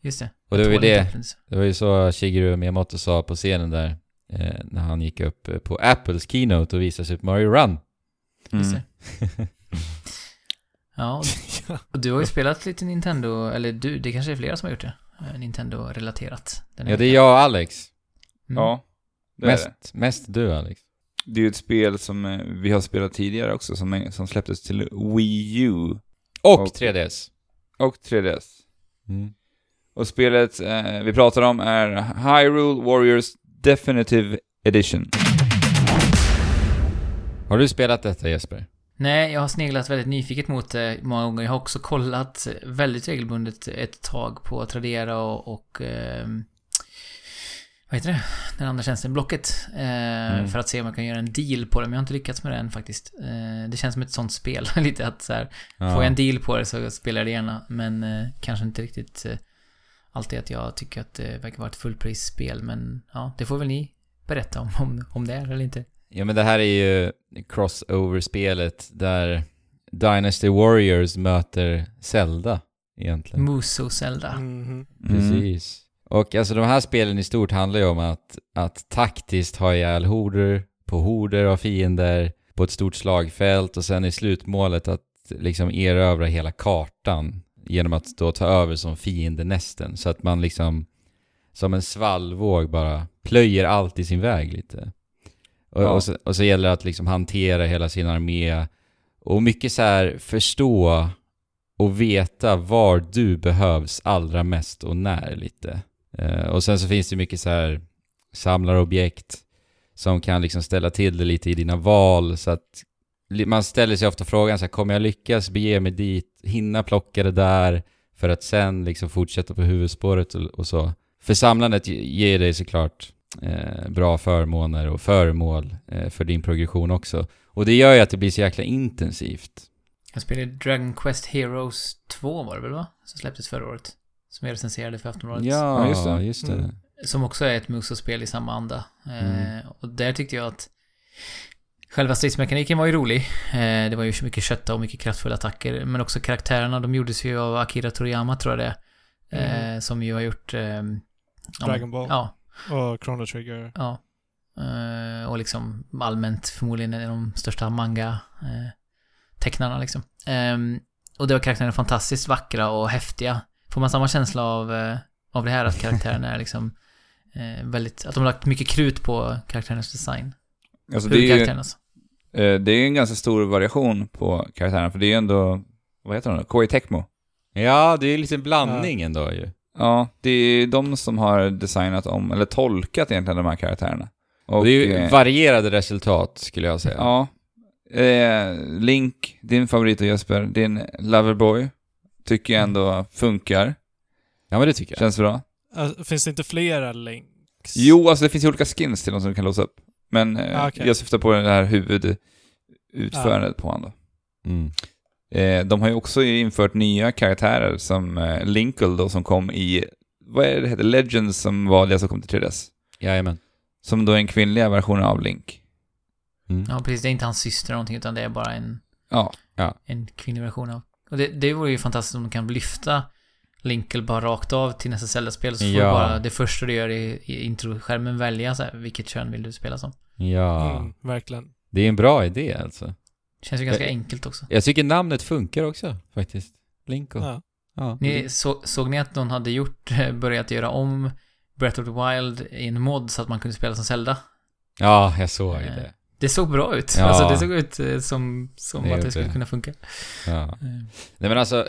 Just det. Och det var ju det, det var ju så Shigeru Miyamoto sa på scenen där, eh, när han gick upp eh, på Apples keynote och visade Super Mario Run. Mm. <laughs> <laughs> Ja, och du har ju spelat lite Nintendo, eller du, det kanske är flera som har gjort det. eh, Nintendo-relaterat. Ja, det är jag och Alex. Mm. Ja, det är det. Mest, mest du Alex. Det är ju ett spel som eh, vi har spelat tidigare också, som, som släpptes till Wii U Och Och- 3DS. och 3DS. Mm. Och spelet eh, vi pratar om är Hyrule Warriors Definitive Edition. Har du spelat detta Jesper? Nej, jag har sneglat väldigt nyfiket mot det många gånger. Jag har också kollat väldigt regelbundet ett tag på Tradera och, och ehm, vad heter det? Den andra tjänsten, Blocket. Eh, Mm. För att se om jag kan göra en deal på det, men jag har inte lyckats med det än faktiskt. Eh, det känns som ett sånt spel, <laughs> lite att så här, Ja. får jag en deal på det så spelar jag det gärna. Men eh, kanske inte riktigt eh, alltid att jag tycker att det verkar vara ett fullprisspel. Men ja, det får väl ni berätta om, om, om det är eller inte. Ja men det här är ju crossover-spelet där Dynasty Warriors möter Zelda egentligen. Muso Zelda. Mhm. Precis. Och alltså de här spelen i stort handlar ju om att, att taktiskt ha ihjäl horder på horder av fiender på ett stort slagfält och sen i slutmålet att liksom erövra hela kartan genom att då ta över som fiendenästen så att man liksom som en svallvåg bara plöjer allt i sin väg lite. Och, Ja. och, så, och så gäller det att liksom hantera hela sin armé och mycket så här förstå och veta var du behövs allra mest och när lite. Eh, och sen så finns det mycket så här samlarobjekt som kan liksom ställa till det lite i dina val så att man ställer sig ofta frågan så här, kommer jag lyckas bege mig dit, hinna plocka det där för att sen liksom fortsätta på huvudspåret och, och så. För samlandet ge- ger dig såklart eh, bra förmåner och föremål eh, för din progression också. Och det gör ju att det blir så jäkla intensivt. Jag spelade Dragon Quest Heroes 2 var det väl va? Som släpptes förra året. Som jag recenserade för Aftonbladet. Ja, Ja, just det. Just det. Mm. Som också är ett Muso-spel i samma anda. Mm. Eh, och där tyckte jag att själva stridsmekaniken var ju rolig. Eh, det var ju så mycket kötta och mycket kraftfulla attacker. Men också karaktärerna, de gjordes ju av Akira Toriyama tror jag det är. Eh, som ju har gjort... ja, Dragon Ball. Ja, Och Chrono Trigger. ja. Eh, och liksom allmänt förmodligen en av de största manga-tecknarna liksom. Ehm, och det var karaktärerna fantastiskt vackra och häftiga. Får man samma känsla av, eh, av det här att karaktärerna är liksom eh, väldigt, att de har lagt mycket krut på karaktärernas design. Alltså det är ju, alltså. Eh, det är en ganska stor variation på karaktärerna, för det är ju ändå, vad heter de då? Koei Tecmo. Ja, det är lite en blandning ändå ju. Ja, det är de som har designat om, eller tolkat egentligen de här karaktärerna. Och det är ju eh, varierade resultat skulle jag säga. Ja. Eh, Link, din favorit och Jesper, din Loverboy, tycker jag ändå funkar. Ja, men det tycker jag. Känns bra. Alltså, finns det inte flera links? Jo, alltså det finns ju olika skins till dem som du kan låsa upp. Men eh, Ah, okej. jag syftar på det här huvudutförandet på honom. Mm. Eh, de har ju också infört nya karaktärer som eh, Linkle då som kom i, vad är det det heter, Legends som var det som kom till 3DS. Jajamän. Som då är en kvinnliga version av Link. Mm. Ja, precis. Det är inte hans syster eller någonting, utan det är bara en, Ja, en kvinnlig version av. Och det, det vore ju fantastiskt om de kan lyfta Linkle bara rakt av till nästa Zelda-spel. Så får Ja. du bara det första du gör i, i introskärmen välja så här, vilket kön vill du spela som. Ja. Mm, verkligen. Det är en bra idé alltså. Känns ju ganska Eh, enkelt också. Jag tycker namnet funkar också faktiskt. Linko. Ja. Ja. Ni, så, såg ni att någon hade gjort, börjat göra om Breath of the Wild i en mod så att man kunde spela som Zelda? Ja, jag såg Eh, det. Det såg bra ut. Ja. Alltså det såg ut eh, som, som Det att det skulle det. kunna funka. Ja. Eh, Nej men alltså,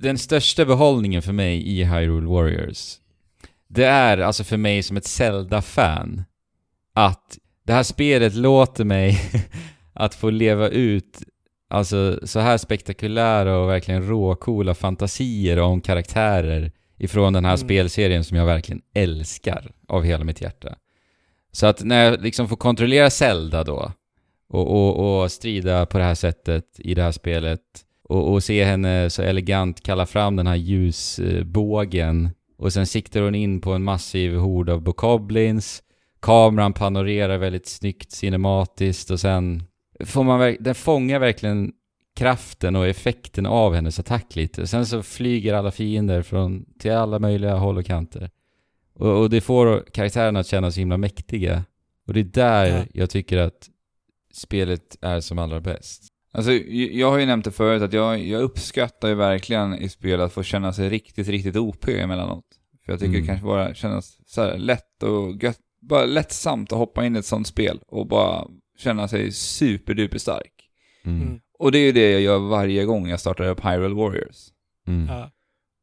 den största behållningen för mig i Hyrule Warriors, det är alltså för mig som ett Zelda-fan, att det här spelet låter mig <laughs> att få leva ut alltså så här spektakulära och verkligen råcoola fantasier om karaktärer ifrån den här Mm. spelserien som jag verkligen älskar av hela mitt hjärta. Så att när jag liksom får kontrollera Zelda då och, och, och strida på det här sättet i det här spelet och, och se henne så elegant kalla fram den här ljusbågen och sen siktar hon in på en massiv hord av bokoblins kameran panorerar väldigt snyggt cinematiskt och sen får man den fångar verkligen kraften och effekten av hennes attack lite. Sen så flyger alla fiender från, till alla möjliga håll och kanter. Och, och det får karaktärerna att kännas så himla mäktiga. Och det är där Ja. jag tycker att spelet är som allra bäst. Alltså, jag har ju nämnt det förut att jag, jag uppskattar ju verkligen i spel att få känna sig riktigt, riktigt OP emellanåt. För jag tycker Mm. det kanske bara kännas så här lätt och gött, bara lättsamt att hoppa in i ett sånt spel och bara känna sig superduper stark. Mm. Mm. Och det är ju det jag gör varje gång jag startar upp Hyrule Warriors. Mm. Ja.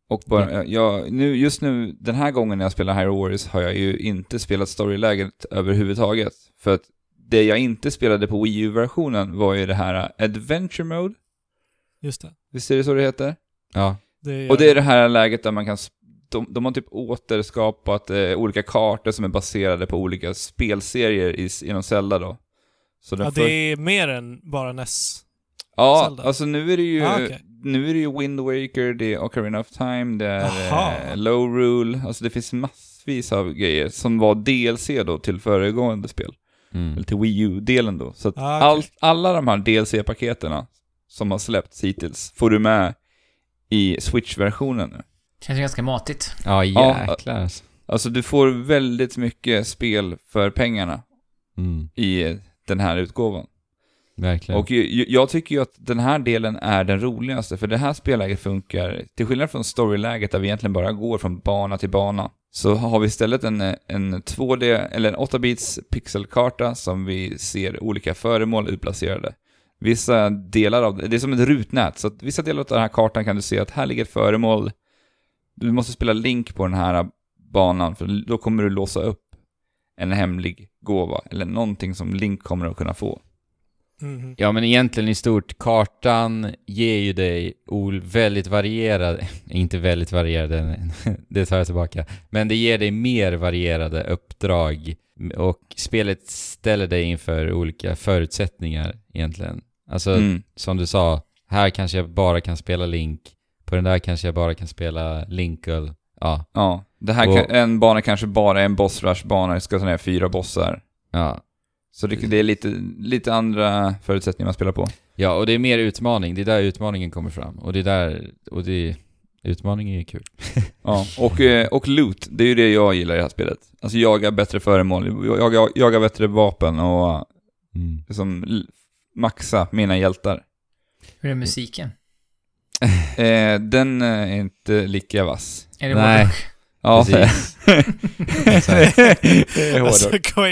Och bara, jag, nu, just nu, den här gången när jag spelar Hyrule Warriors har jag ju inte spelat storyläget överhuvudtaget. För att det jag inte spelade på Wii U-versionen var ju det här Adventure Mode. Just det. Visst är det så det heter? Ja. det Och det är det här läget där man kan... De, de har typ återskapat eh, olika kartor som är baserade på olika spelserier i, inom Zelda då. Så Ja, för- det är mer än bara NES. Ja, Zelda. alltså nu är det ju, Ah, okej. nu är det ju Wind Waker, det är Ocarina of Time, det är eh, Low Rule, alltså det finns massvis av grejer som var DLC då till föregående spel. Mm. Eller till Wii U-delen då. Så att Ah, okej. allt, alla de här DLC-paketerna som har släppts hittills får du med i Switch-versionen nu. Känns ju ganska matigt. Ja, Ja. jäklar alltså. Alltså du får väldigt mycket spel för pengarna Mm. i den här utgåvan. Verkligen. Och jag tycker ju att den här delen är den roligaste, för det här spelläget funkar, till skillnad från storyläget där vi egentligen bara går från bana till bana, så har vi istället en, en 2D, eller en 8-bits pixelkarta som vi ser olika föremål utplacerade. Vissa delar av det, det är som ett rutnät, så att vissa delar av den här kartan kan du se att här ligger ett föremål, du måste spela Link på den här banan, för då kommer du låsa upp en hemlig gåva, eller någonting som Link kommer att kunna få. Mhm. Ja men egentligen i stort, kartan ger ju dig ol- väldigt varierade, <laughs> inte väldigt varierade, <laughs> det tar jag tillbaka, men det ger dig mer varierade uppdrag och spelet ställer dig inför olika förutsättningar egentligen. Alltså Mm. som du sa, här kanske jag bara kan spela Link, på den där kanske jag bara kan spela Linkle, ja, Ja, det här Och- kan, en bana kanske bara är en boss rush bana det ska ta ner fyra bossar. ja. Så det, det är lite, lite andra förutsättningar man spelar på. Ja, och det är mer utmaning, det är där utmaningen kommer fram. Och det är där, och det, utmaningen är ju kul. <laughs> Ja, och, eh, och loot, det är ju det jag gillar i det här spelet. Alltså jaga bättre föremål, jaga, jaga bättre vapen och Mm. liksom maxa mina hjältar. Hur är musiken? Eh, den eh, är inte lika vass. Är det Nej. Ja, Precis. det är <laughs> Alltså Tecmo,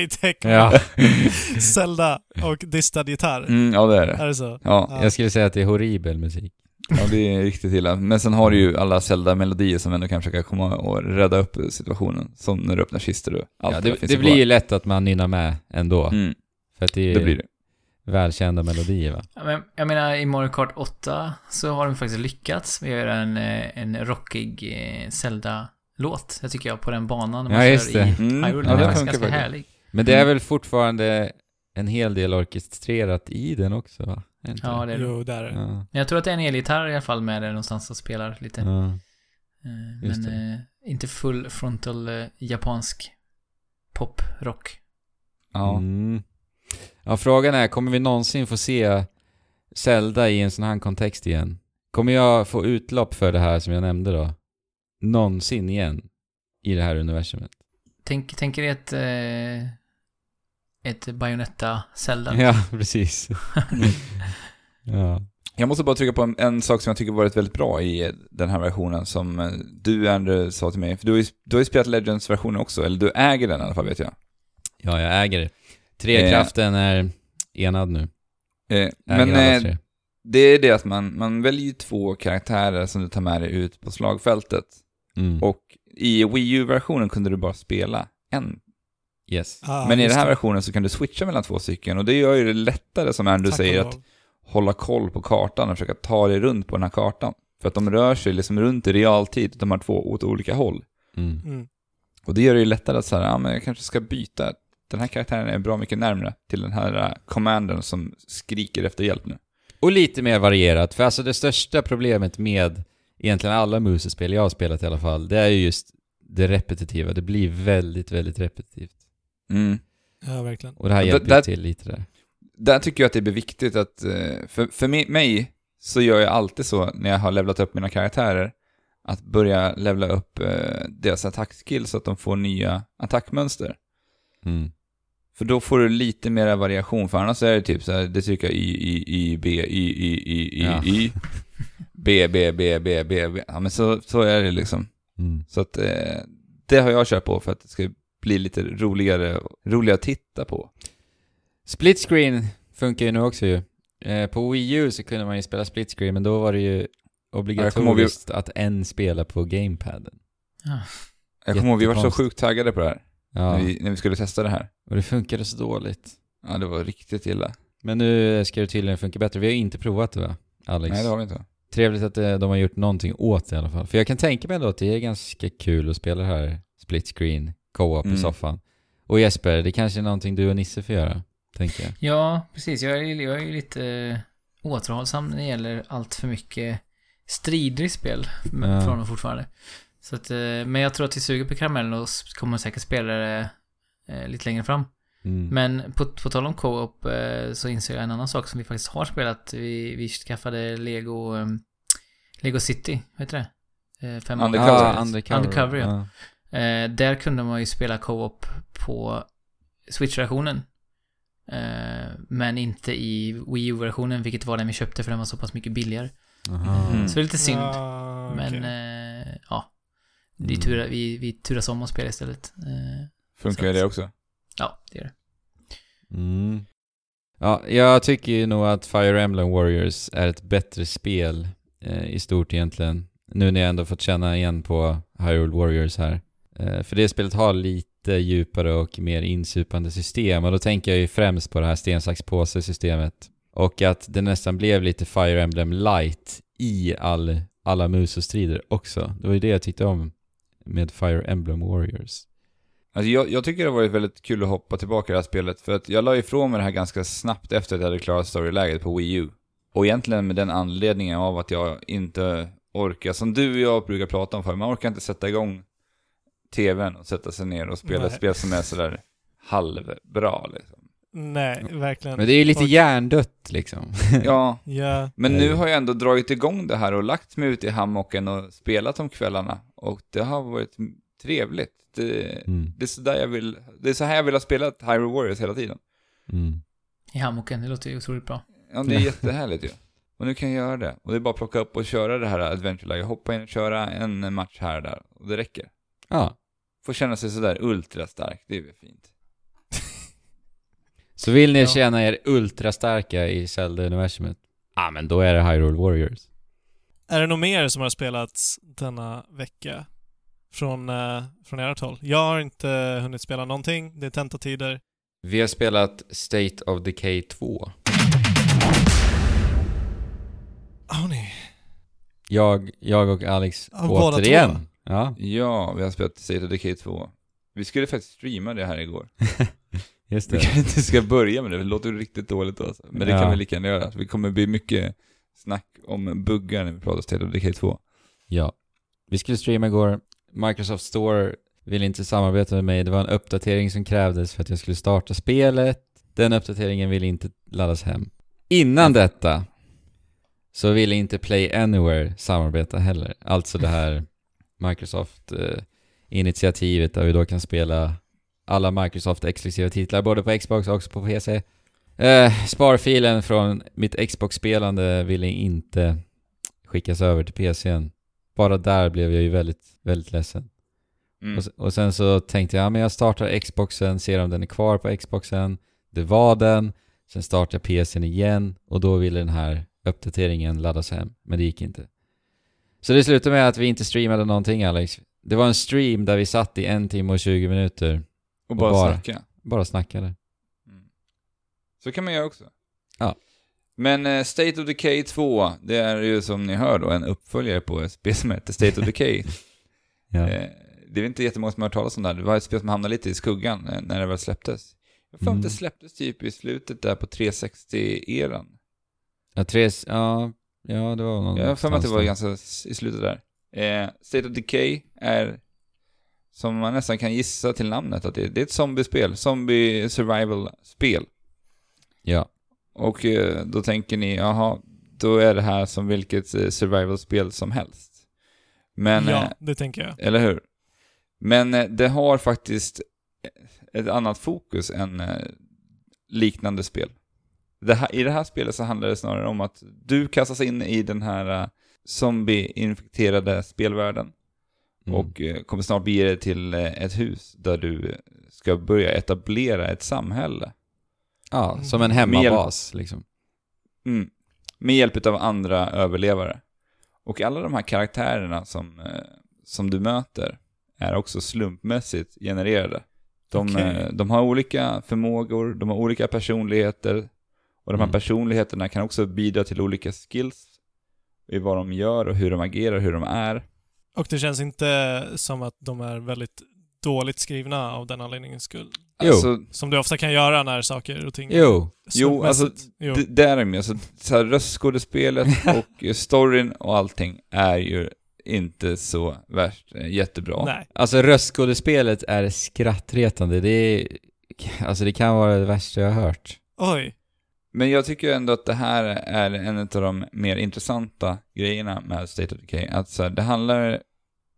Ja, <laughs> Zelda och distad gitarr. Mm, ja, det är det. Är det så? Ja, jag skulle säga att det är horribel musik. ja, det är riktigt illa. Men sen har du ju alla Zelda-melodier som ändå kan försöka komma och rädda upp situationen. Som när du öppnar kistor och allt Ja, det, finns det ju blir ju lätt att man nynnar med ändå. Mm, För att det är det blir det. välkända melodier va? Ja, men, jag menar, i Mario Kart 8 så har de faktiskt lyckats med att göra en, eh, en rockig eh, Zelda-låt. Jag tycker jag, på den banan man Ja, kör just det. i Mm, Hyrule. ja, den det är faktiskt ganska faktiskt. härlig. Men det är Mm. väl fortfarande en hel del orkestrerat i den också va? Ja, det är det. Jo, där är det. Ja. Men Jag tror att det är en elgitarr i alla fall med där någonstans och spelar lite. Ja. Eh, Men eh, inte full frontal eh, japansk pop-rock. Ja. Mm. Ja, frågan är, kommer vi någonsin få se Zelda i en sån här kontext igen? Kommer jag få utlopp för det här som jag nämnde då? Någonsin igen? I det här universumet? Tänk, tänk er ett, eh, ett Bayonetta-Zelda. Ja, <laughs> precis. <laughs> ja. Jag måste bara trycka på en, en sak som jag tycker varit väldigt bra i eh, den här versionen som eh, du Andrew sa till mig. För du har ju, du har ju spelat Legends-versionen också, eller du äger den i alla fall vet jag. ja, jag äger det. Trekraften är enad nu. Eh, men eh, det är det att man, man väljer ju två karaktärer som du tar med dig ut på slagfältet. Mm. Och i Wii U-versionen kunde du bara spela en. yes. Ah, men i den här det. versionen så kan du switcha mellan två stycken och det gör ju det lättare som Andrew Tack säger att lov. hålla koll på kartan och försöka ta dig runt på den här kartan. För att de rör sig liksom runt i realtid, de har två åt olika håll. Mm. Mm. Och det gör det ju lättare att säga, ja men jag kanske ska byta. Den här karaktären är bra mycket närmre till den här uh, commandern som skriker efter hjälp nu. Och lite mer varierat, för alltså det största problemet med egentligen alla musespel jag har spelat i alla fall, det är ju just det repetitiva. Det blir väldigt, väldigt repetitivt. Mm. Ja, verkligen. Och det här hjälper ju det- till lite där. Där tycker jag att det blir viktigt att, eh, för, för mi- mig så gör jag alltid så när jag har levlat upp mina karaktärer, att börja levla upp eh, deras attackskill så att de får nya attackmönster. Mm. För då får du lite mer variation, för annars är det typ så här, det trycker Y, Y, Y, B, Y, Y, Y, Y, Ja. Y, <laughs> B, B, B, B, B, B. Ja men så, så är det liksom. Mm. Så att eh, det har jag kört på för att det ska bli lite roligare, roligare att titta på. Split screen funkar ju nu också ju. Eh, på Wii U så kunde man ju spela split screen, men då var det ju obligatoriskt att en spela på gamepaden. Ja. Jag kommer ihåg, vi var så sjukt taggade på det här, Ja, när, vi, när vi skulle testa det här. och det funkade så dåligt. Ja, det var riktigt illa. Men nu ska det tydligen funka bättre. Vi har inte provat det va, Alex? Nej, det har vi inte. Trevligt att eh, de har gjort någonting åt det i alla fall. För jag kan tänka mig ändå att det är ganska kul att spela det här split screen, co-op i Mm. soffan. Och Jesper, det kanske är någonting du och Nisse får göra, tänker jag. Ja, precis. Jag är, jag är ju lite eh, återhållsam när det gäller allt för mycket strider i spel Ja. från dem fortfarande. Så att, eh, men jag tror att vi suger på karamellen och kommer säkert spela det lite längre fram. Mm. Men på, på tal om co-op eh, så inser jag en annan sak som vi faktiskt har spelat. Vi, vi skaffade Lego, eh, Lego City, vad heter det? Eh, fem Undercover. Ah, undercover. Undercover, ja. Eh, där kunde man ju spela co-op på Switch-versionen. Men inte i Wii U-versionen, vilket var den vi köpte för den var så pass mycket billigare. Mm. Så det är lite synd. Ah, Men eh, ja, vi, Mm. tura, vi, vi turas om att spela istället. Funkar det också? Ja, det är det. Mm. Ja, jag tycker ju nog att Fire Emblem Warriors är ett bättre spel eh, i stort egentligen. Nu när jag ändå fått känna igen på Hyrule Warriors här. Eh, för det spelet har lite djupare och mer insupande system och då tänker jag ju främst på det här sten, sax, påse systemet. Och att det nästan blev lite Fire Emblem light i all, alla musostrider också. Det var ju det jag tyckte om med Fire Emblem Warriors. Alltså jag, jag tycker det har varit väldigt kul att hoppa tillbaka i det här spelet, för att jag la ifrån mig det här ganska snabbt efter att jag hade klarat storyläget på Wii U. Och egentligen med den anledningen av att jag inte orkar, som du och jag brukar prata om för man orkar inte sätta igång tvn och sätta sig ner och spela ett Nej. spel som är sådär halvbra liksom. Nej, verkligen. Men det är ju lite hjärndött liksom. <laughs> Ja, Ja, men nu har jag ändå dragit igång det här och lagt mig ute i hammocken och spelat om kvällarna. Och det har varit trevligt. Det, Mm. det är så där jag vill, det är så här jag vill ha spelat Hyrule Warriors hela tiden. Mm. I hammocken, det låter ju otroligt bra. Ja, det är <laughs> jättehärligt ju. Och nu kan jag göra det. Och det är bara att plocka upp och köra det här Adventure Life. Hoppa in och köra en match här och där. Och det räcker. Ja. Får känna sig sådär ultra stark. Det är väl fint. <laughs> Så vill ni Ja. känna er ultrastarka i Zelda-universumet? Ja, ah, men då är det Hyrule Warriors. Är det något mer som har spelats denna vecka? Från, eh, från ert håll? Jag har inte hunnit spela någonting. Det är tentatider. Vi har spelat State of Decay 2. Har ni? Jag, jag och Alex båda återigen. två. Ja, Ja, vi har spelat State of Decay 2. Vi skulle faktiskt streama det här igår. <laughs> just Vi det. kanske inte ska börja med det, det låter riktigt dåligt då. Alltså. Men det Ja. kan vi lika gärna göra. Vi kommer bli mycket snack om buggar när vi pratar State of Decay 2. Ja. Vi skulle streama igår. Microsoft Store ville inte samarbeta med mig. Det var en uppdatering som krävdes för att jag skulle starta spelet. Den uppdateringen ville inte laddas hem. Innan detta så ville inte Play Anywhere samarbeta heller. Alltså det här Microsoft-initiativet eh, där vi då kan spela alla Microsoft-exklusiva titlar både på Xbox och också på PC. Eh, sparfilen från mitt Xbox-spelande ville inte skickas över till PCn. Bara där blev jag ju väldigt, väldigt ledsen. Mm. Och, och sen så tänkte jag, ja, men jag startar Xboxen, ser om den är kvar på Xboxen. Det var den. Sen startade jag PCn igen och då ville den här uppdateringen laddas hem. Men det gick inte. Så det slutade med att vi inte streamade någonting Alex. Det var en stream där vi satt i en timme och 20 minuter. Och bara, bara. snacka. Bara snackade. Mm. Så kan man göra också. Ja. Men eh, State of Decay 2, det är ju som ni hör då en uppföljare på ett spel som heter State of Decay. <laughs> Ja. eh, det är inte jättemånga som har hört talas om det här. Det var ett spel som hamnade lite i skuggan eh, när det väl släpptes. Jag får Mm. det släpptes typ i slutet där på 360-eran. Ja, tre, ja, ja, det var någon Jag har för mig att det var ganska i slutet där. Eh, State of Decay är, som man nästan kan gissa till namnet, att det, det är ett zombiespel. Zombie survival-spel. Ja. Och eh, då tänker ni, jaha, då är det här som vilket eh, survival-spel som helst. Men, eh, ja, det tänker jag. eller hur? Men eh, det har faktiskt ett annat fokus än eh, liknande spel. Det här, I det här spelet så handlar det snarare om att du kastas in i den här eh, zombie-infekterade spelvärlden Mm. och eh, kommer snart bege dig till eh, ett hus där du ska börja etablera ett samhälle. Ja, som en Med hemmabas liksom. Mm. Med hjälp av andra överlevare. Och alla de här karaktärerna som, eh, som du möter är också slumpmässigt genererade. De, Okej. eh, de har olika förmågor, de har olika personligheter. Och de här Mm. personligheterna kan också bidra till olika skills i vad de gör och hur de agerar, hur de är. Och det känns inte som att de är väldigt dåligt skrivna av den anledningens skull. Alltså, Som du ofta kan göra när saker och ting Jo, Jo, alltså, jo. det, är ju. Alltså, så här, röstskådespelet <laughs> och storyn och allting är ju inte så värst eh, jättebra. Nej. Alltså röstskådespelet är skrattretande. Det är... Alltså det kan vara det värsta jag har hört. Oj. Men jag tycker ändå att det här är en av de mer intressanta grejerna med State of Decay. Att så här, det handlar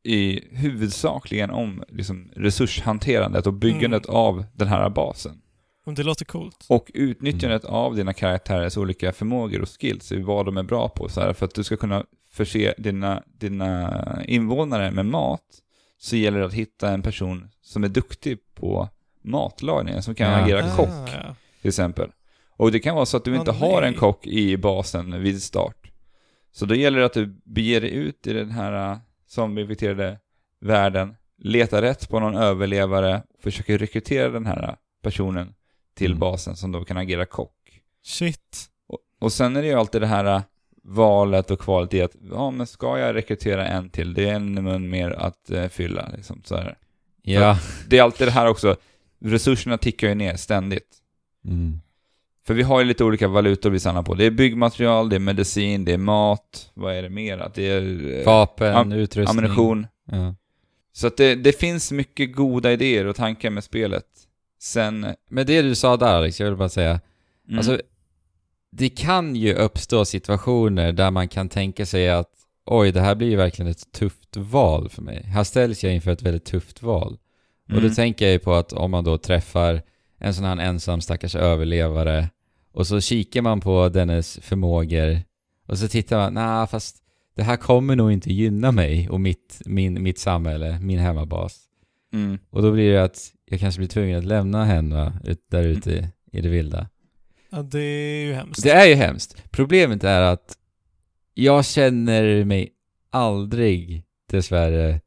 i huvudsakligen om liksom, resurshanterandet och byggandet av den här basen. Men det låter coolt. Och utnyttjandet av dina karaktärers olika förmågor och skills, vad de är bra på, så här, för att du ska kunna förse dina, dina invånare med mat, så gäller det att hitta en person som är duktig på matlagning, som kan Ja. agera Ah, kock ja. till exempel. Och det kan vara så att du Åh, inte har en kock i basen vid start. Så då gäller det att du beger dig ut i den här äh, zombie-infekterade världen, letar rätt på någon överlevare, försöker rekrytera den här personen till Mm. basen som då kan agera kock. Shit. Och, och sen är det ju alltid det här äh, valet och kvalet i att, ja men ska jag rekrytera en till? Det är en mun mer att eh, fylla liksom. Så här. Ja. Det är alltid det här också, resurserna tickar ju ner ständigt. Mm. För vi har ju lite olika valutor vi samlar på. Det är byggmaterial, det är medicin, det är mat, vad är det mer? Det är eh, Vapen, am- utrustning. ammunition. Ja. Så att det, det finns mycket goda idéer och tankar med spelet. Sen... Men det du sa där Alex, jag vill bara säga. Mm, Alltså, det kan ju uppstå situationer där man kan tänka sig att oj, det här blir ju verkligen ett tufft val för mig. Här ställs jag inför ett väldigt tufft val. Och mm, då tänker jag ju på att om man då träffar en sån här ensam stackars överlevare och så kikar man på dennes förmågor och så tittar man, nej fast det här kommer nog inte gynna mig och mitt, min, mitt samhälle, min hemmabas. mm, Och då blir det att jag kanske blir tvungen att lämna henne ut, där ute i det vilda. Ja, det är ju hemskt. Det är ju hemskt. Problemet är att jag känner mig aldrig, dessvärre,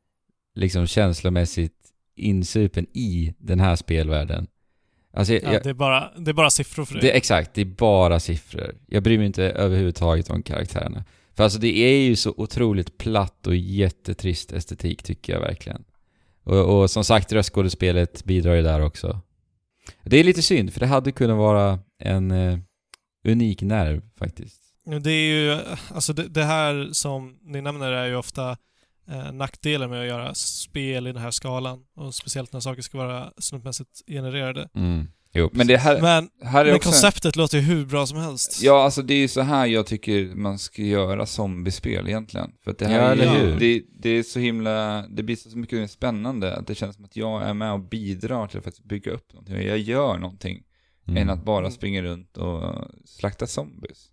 liksom känslomässigt insupen i den här spelvärlden. Alltså, jag, Ja, jag, det, är bara, det är bara siffror för dig. det exakt, det är bara siffror. Jag bryr mig inte överhuvudtaget om karaktärerna. För alltså det är ju så otroligt platt och jättetrist estetik tycker jag verkligen. Och, och som sagt, röstskådespelet bidrar ju där också. Det är lite synd, för det hade kunnat vara en eh, unik nerv faktiskt. Det är ju, alltså det, det här som ni nämner är ju ofta eh, nackdelen med att göra spel i den här skalan. Och speciellt när saker ska vara slumpmässigt genererade. Mm. Jo, Men det här, Men, här är men också... konceptet låter ju hur bra som helst. Ja, alltså det är ju så här jag tycker man ska göra zombiespel egentligen. För att det här Ja, är, eller hur? Det, det är så himla, det blir så mycket mer spännande. Att det känns som att jag är med och bidrar till att bygga upp någonting. Jag gör någonting. Mm. Än att bara springa runt och slakta zombies.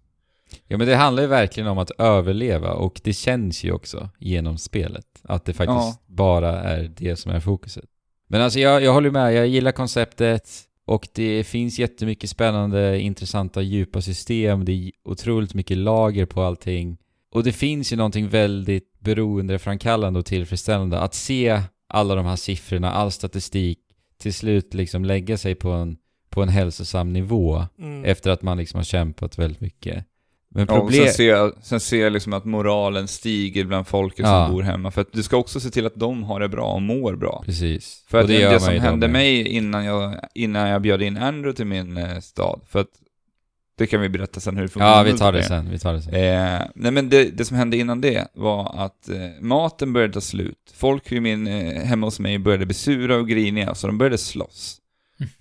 Ja men det handlar ju verkligen om att överleva och det känns ju också genom spelet. Att det faktiskt Ja. bara är det som är fokuset. Men alltså jag, jag håller med, jag gillar konceptet och det finns jättemycket spännande, intressanta, djupa system. Det är otroligt mycket lager på allting. Och det finns ju någonting väldigt beroendeframkallande och tillfredsställande att se alla de här siffrorna, all statistik till slut liksom lägga sig på en, på en hälsosam nivå Mm. efter att man liksom har kämpat väldigt mycket. Men Ja, problem... sen ser jag, sen ser jag liksom att moralen stiger bland folket Ja. som bor hemma. För att du ska också se till att de har det bra och mår bra. Precis. För Och att det, man som hände med. mig innan jag, innan jag bjöd in Andrew till min eh, stad, för att det kan vi berätta sen hur det funkar. Ja, vi tar det sen. Vi tar det sen. Eh, nej men det, det som hände innan det var att eh, maten började ta slut. Folk i min, eh, hemma hos mig började bli sura och griniga, så de började slåss.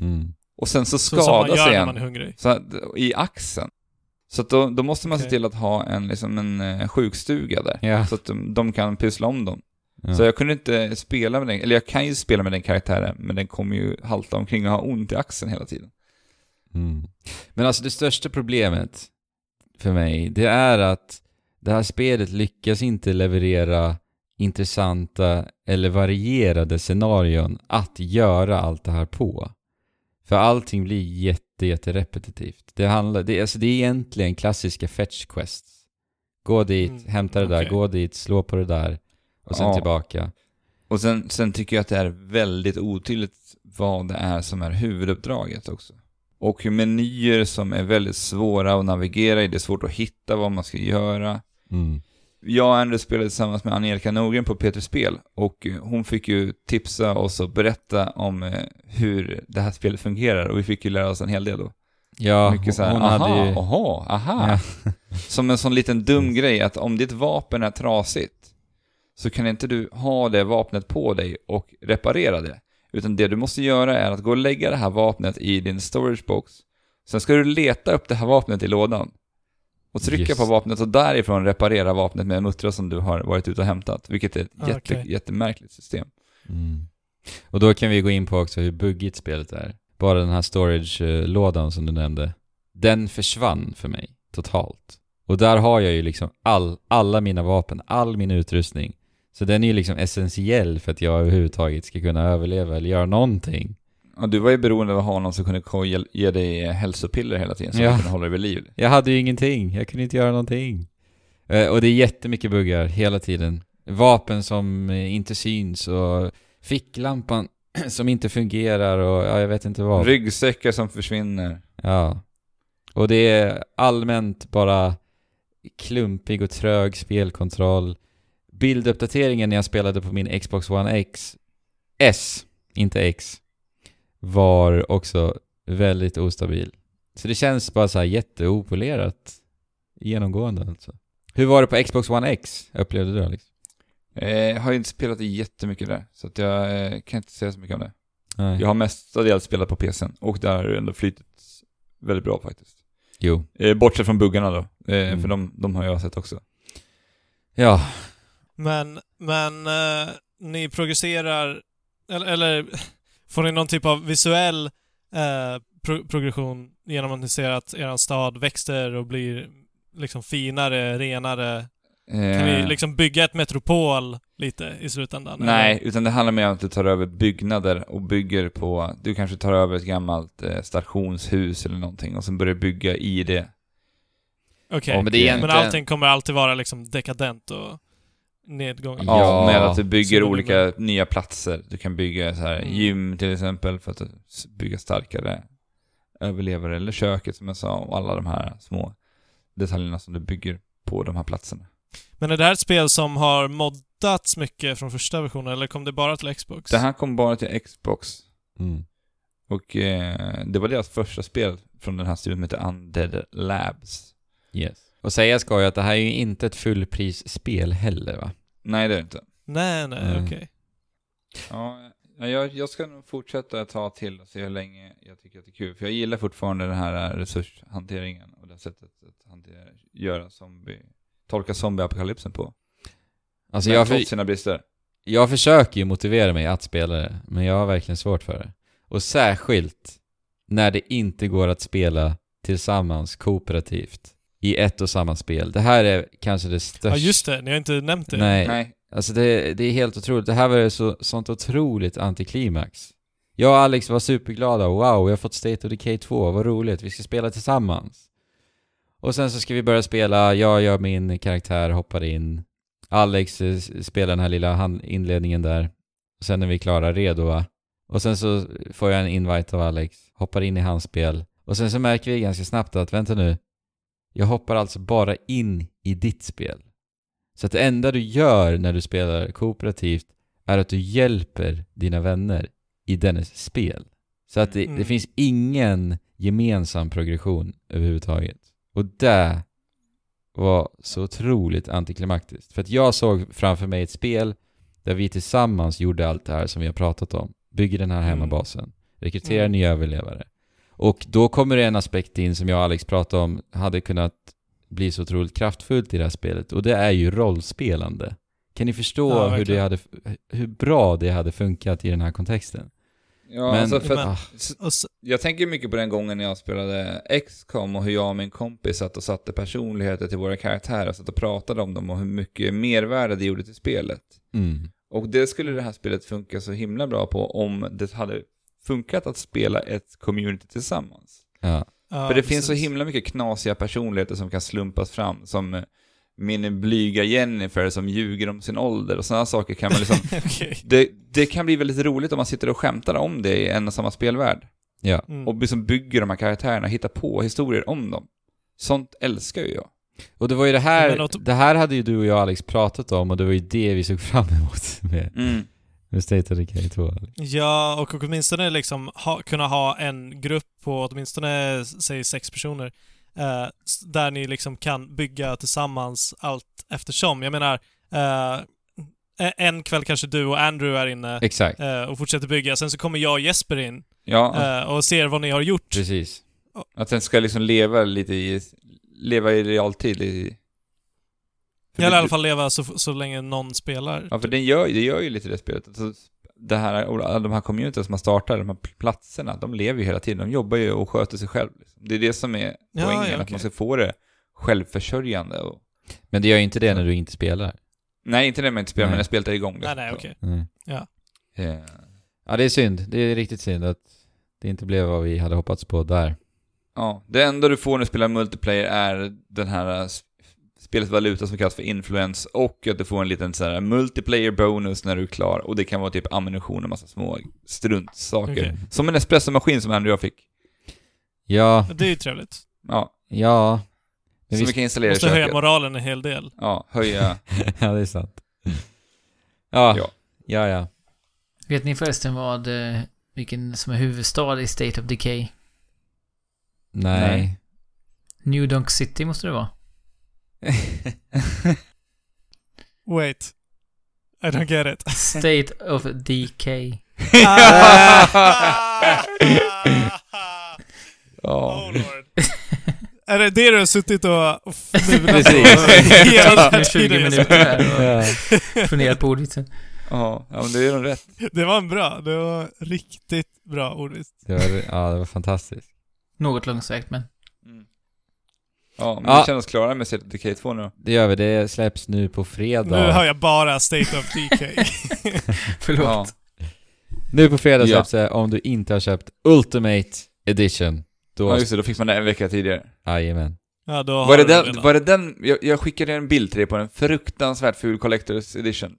Mm. Och sen så Så som man skadade gör när man är hungrig. Så att, i axeln. Så att då, då måste man se Okej. till att ha en, liksom en eh, sjukstuga där. Ja. Så att de, de kan pyssla om dem. ja. Så jag kunde inte spela med den, eller jag kan ju spela med den karaktären, men den kommer ju halta omkring och ha ont i axeln hela tiden. Mm. Men alltså det största problemet för mig, det är att det här spelet lyckas inte leverera intressanta eller varierade scenarion att göra allt det här på. För allting blir jätte, jätte repetitivt. Det handlar, det, alltså det är egentligen klassiska fetch quests. Gå dit, Mm, hämta det där, okej. gå dit, slå på det där och sen Ja. tillbaka. Och sen, sen tycker jag att det är väldigt otydligt vad det är som är huvuduppdraget också. Och menyer som är väldigt svåra att navigera i, det är svårt att hitta vad man ska göra. Mm. Jag och Andrew spelade tillsammans med Angelica Norgren på Peter Spel och eh, hon fick ju tipsa oss och berätta om eh, hur det här spelet fungerar och vi fick ju lära oss en hel del då. Ja, Mycket så här, hon aha, hade ju... aha, aha. Ja. <laughs> Som en sån liten dum grej att om ditt vapen är trasigt så kan inte du ha det vapnet på dig och reparera det. Utan det du måste göra är att gå och lägga det här vapnet i din storage box. Sen ska du leta upp det här vapnet i lådan. Och trycka Just på vapnet och därifrån reparera vapnet med en muttra som du har varit ute och hämtat. Vilket är ett Ah, jätte, jättemärkligt system. Mm. Och då kan vi gå in på också hur buggigt spelet är. bara den här storage-lådan som du nämnde, den försvann för mig totalt. Och där har jag ju liksom all, alla mina vapen, all min utrustning. Så den är ju liksom essentiell för att jag överhuvudtaget ska kunna överleva eller göra någonting. Ja, du var ju beroende av att ha någon som kunde ge- ge dig hälsopiller hela tiden så Ja. att du kunde hålla dig vid liv. Jag hade ju ingenting, jag kunde inte göra någonting. Eh, och det är jättemycket buggar hela tiden. Vapen som eh, inte syns och ficklampan <clears throat> som inte fungerar och ja, jag vet inte vad. Ryggsäckar som försvinner. Ja. Och det är allmänt bara klumpig och trög spelkontroll. Bilduppdateringen när jag spelade på min Xbox One X, S, inte X, var också väldigt ostabil. Så det känns bara så här jätteopolerat genomgående alltså. Hur var det på Xbox One X, upplevde du Alex? Eh, jag har ju inte spelat jättemycket där, så att jag eh, kan inte säga så mycket om det. Nej. Jag har mestadels spelat på PCn och där har det ändå flytit väldigt bra faktiskt. Jo. Eh, bortsett från buggarna då, eh, Mm. för de, de har jag sett också. Ja. Men, men eh, ni progresserar, eller, eller får ni någon typ av visuell eh, pro progression genom att ni ser att er stad växer och blir liksom finare, renare? Kan Eh, ni liksom bygga ett metropol lite i slutändan? Nej, eller? utan det handlar mer om att du tar över byggnader och bygger på, du kanske tar över ett gammalt eh, stationshus eller någonting och sen börjar bygga i det. Okej. Och Men eh, egentligen- Men allting kommer alltid vara liksom dekadent och nedgång? Ja, Ja. med att du bygger olika nya platser. Du kan bygga så här Mm. gym till exempel för att bygga starkare överlevare, eller köket som jag sa, och alla de här små detaljerna som du bygger på de här platserna. Men är det här ett spel som har moddats mycket från första versionen, eller kom det bara till Xbox? Det här kom bara till Xbox. Mm. Och eh, det var deras första spel från den här studion som heter Undead Labs. Yes. Och säga ska ju att det här är ju inte ett fullprisspel heller va? Nej, det är det inte. Nej, nej, Mm. okej. Ja, ja, jag, jag ska nog fortsätta ett tag till och se hur länge jag tycker att det är kul. För jag gillar fortfarande den här resurshanteringen och det sättet att hantera, göra zombie, tolka zombieapokalypsen på. Alltså Men jag, trots sina brister. jag försöker ju motivera mig att spela det, men jag har verkligen svårt för det. Och särskilt när det inte går att spela tillsammans kooperativt i ett och samma spel. Det här är kanske det största... Ja, just det. Ni har inte nämnt det. Nej, Nej. alltså det, det är helt otroligt. Det här var så, sånt otroligt antiklimax. Jag och Alex var superglada. Wow, vi har fått State of Decay 2. Vad roligt. Vi ska spela tillsammans. Och sen så ska vi börja spela. Jag gör min karaktär, hoppar in. Alex eh, spelar den här lilla inledningen där. Och sen är vi klara, redo va? Och sen så får jag en invite av Alex. Hoppar in i hans spel. Och sen så märker vi ganska snabbt att, vänta nu. Jag hoppar alltså bara in i ditt spel. Så att det enda du gör när du spelar kooperativt är att du hjälper dina vänner i dennes spel. Så att det, Mm. det finns ingen gemensam progression överhuvudtaget. Och det var så otroligt antiklimaktiskt. För att jag såg framför mig ett spel där vi tillsammans gjorde allt det här som vi har pratat om. Bygger den här Mm. hemmabasen. Rekryterar Mm. nya överlevare. Och då kommer det en aspekt in som jag och Alex pratade om hade kunnat bli så otroligt kraftfullt i det här spelet. Och det är ju rollspelande. Kan ni förstå Ja, hur, det hade, hur bra det hade funkat i den här kontexten? Ja, Men- alltså för Men- Ah, jag tänker mycket på den gången när jag spelade XCOM och hur jag och min kompis satt och satte personligheter till våra karaktärer, satt och pratade om dem och hur mycket mervärde det gjorde till spelet. mm. Och det skulle det här spelet funka så himla bra på om det hade funkat att spela ett community tillsammans. Ja. För det finns så precis. himla mycket knasiga personligheter som kan slumpas fram, som eh, min blyga Jennifer som ljuger om sin ålder och sådana saker kan man liksom... <laughs> Okej. det, det kan bli väldigt roligt om man sitter och skämtar om det i en och samma spelvärld. ja. Mm. Och liksom bygger de här karaktärerna, hittar på historier om dem. Sånt älskar ju jag. Och det var ju det här, det här hade ju du och jag Alex pratat om och det var ju det vi såg fram emot <laughs> med, med State of Decay 2. Ja, och åtminstone liksom ha, kunna ha en grupp på åtminstone, säg sex personer, eh, där ni liksom kan bygga tillsammans allt eftersom. Jag menar, eh, e- en kväll kanske du och Andrew är inne Exakt, eh, och fortsätter bygga, sen så kommer jag och Jesper in Ja, eh, och ser vad ni har gjort. precis. att den ska liksom leva lite i, leva i realtid. I, för Eller i det- alla fall leva så, så länge någon spelar. Ja, för den gör, det gör ju lite det spelet. Alltså, det här, alla de här communities som man startar, de här platserna, de lever ju hela tiden. De jobbar ju och sköter sig själv. Liksom. Det är det som är Ja, poängen, ja, att okej. man ska få det självförsörjande. Och, Men det gör ju inte det när du inte spelar. nej, inte när man inte spelar, Nej. men när spelet är igång. Nej, nej, okej. Mm. Eh, Ja, det är synd. Det är riktigt synd att det inte blev vad vi hade hoppats på där. Ja, det enda du får när du spelar multiplayer är den här spelets valuta som kallas för influence och att du får en liten så här multiplayer bonus när du är klar och det kan vara typ ammunition och massa små struntsaker. Okej. Som en espressomaskin som Andrew och jag fick. Ja, Det är ju trevligt. Ja, ja. Men som vi kan installera i Måste höja köket. moralen en hel del. Ja, höja. <laughs> ja, det är sant. Ja, Ja. ja, ja. Vet ni förresten vad, eh, vilken som är huvudstad i State of Decay? Nej. Nej. New Donk City måste det vara. <laughs> Wait. I don't get it. State of Decay. ja. <laughs> Oh lord. <laughs> Är det det du har suttit och fnulat Precis. på hela den här 20 tiden? minuter här och funderat på ordvitsen. ja, ja, men det är nog rätt. Det var en bra. Det var riktigt bra ordvits. Det var, ja, det var fantastiskt. Något långsökt, men Ja, men Ja. vi känner oss klara med State of Decay 2 nu. Det gör vi. Det släpps nu på fredag. Nu hör jag bara State of DK. <laughs> förlåt. Ja. Nu på fredag Ja. släpps det om du inte har köpt Ultimate Edition. Då... ja, just det, då fick man det en vecka tidigare. Jajamän. Ja, då har Var det, den, redan. var det den, jag, jag skickade en bild till dig på en fruktansvärt ful Collector's Edition.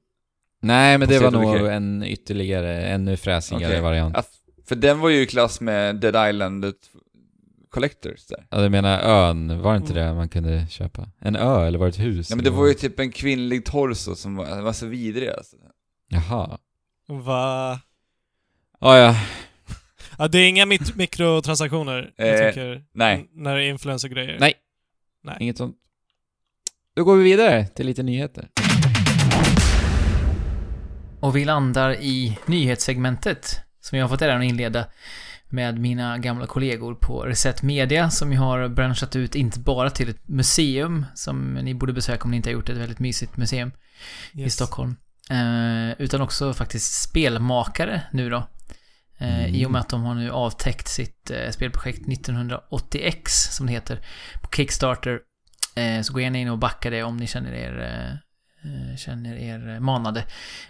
Nej, men På det var nog Decay. en ytterligare, ännu fräsigare Okej. variant. Ja, för den var ju i klass med Dead Island Collectors där. Ja, du menar ön, var det inte Mm. det man kunde köpa? En ö, eller var det ett hus? Ja men det var ju typ en kvinnlig torso som var, den var så vidrig alltså. Jaha. Va? Ah, ja, Ja, det är inga mit- mikrotransaktioner. jag Eh, tänker. nej. n- När det är influencer grejer. Nej. Nej. inget sånt. Då går vi vidare till lite nyheter. Och vi landar i nyhetssegmentet som jag har fått äran att inleda med mina gamla kollegor på Reset Media som ju har branchat ut inte bara till ett museum som ni borde besöka om ni inte har gjort det, ett väldigt mysigt museum i Yes. Stockholm. Eh, utan också faktiskt spelmakare nu då. Eh, Mm. I och med att de har nu avtäckt sitt eh, spelprojekt 1980X som det heter på Kickstarter. Så gå gärna in och backa det om ni känner er, Eh, känner er eh, manade.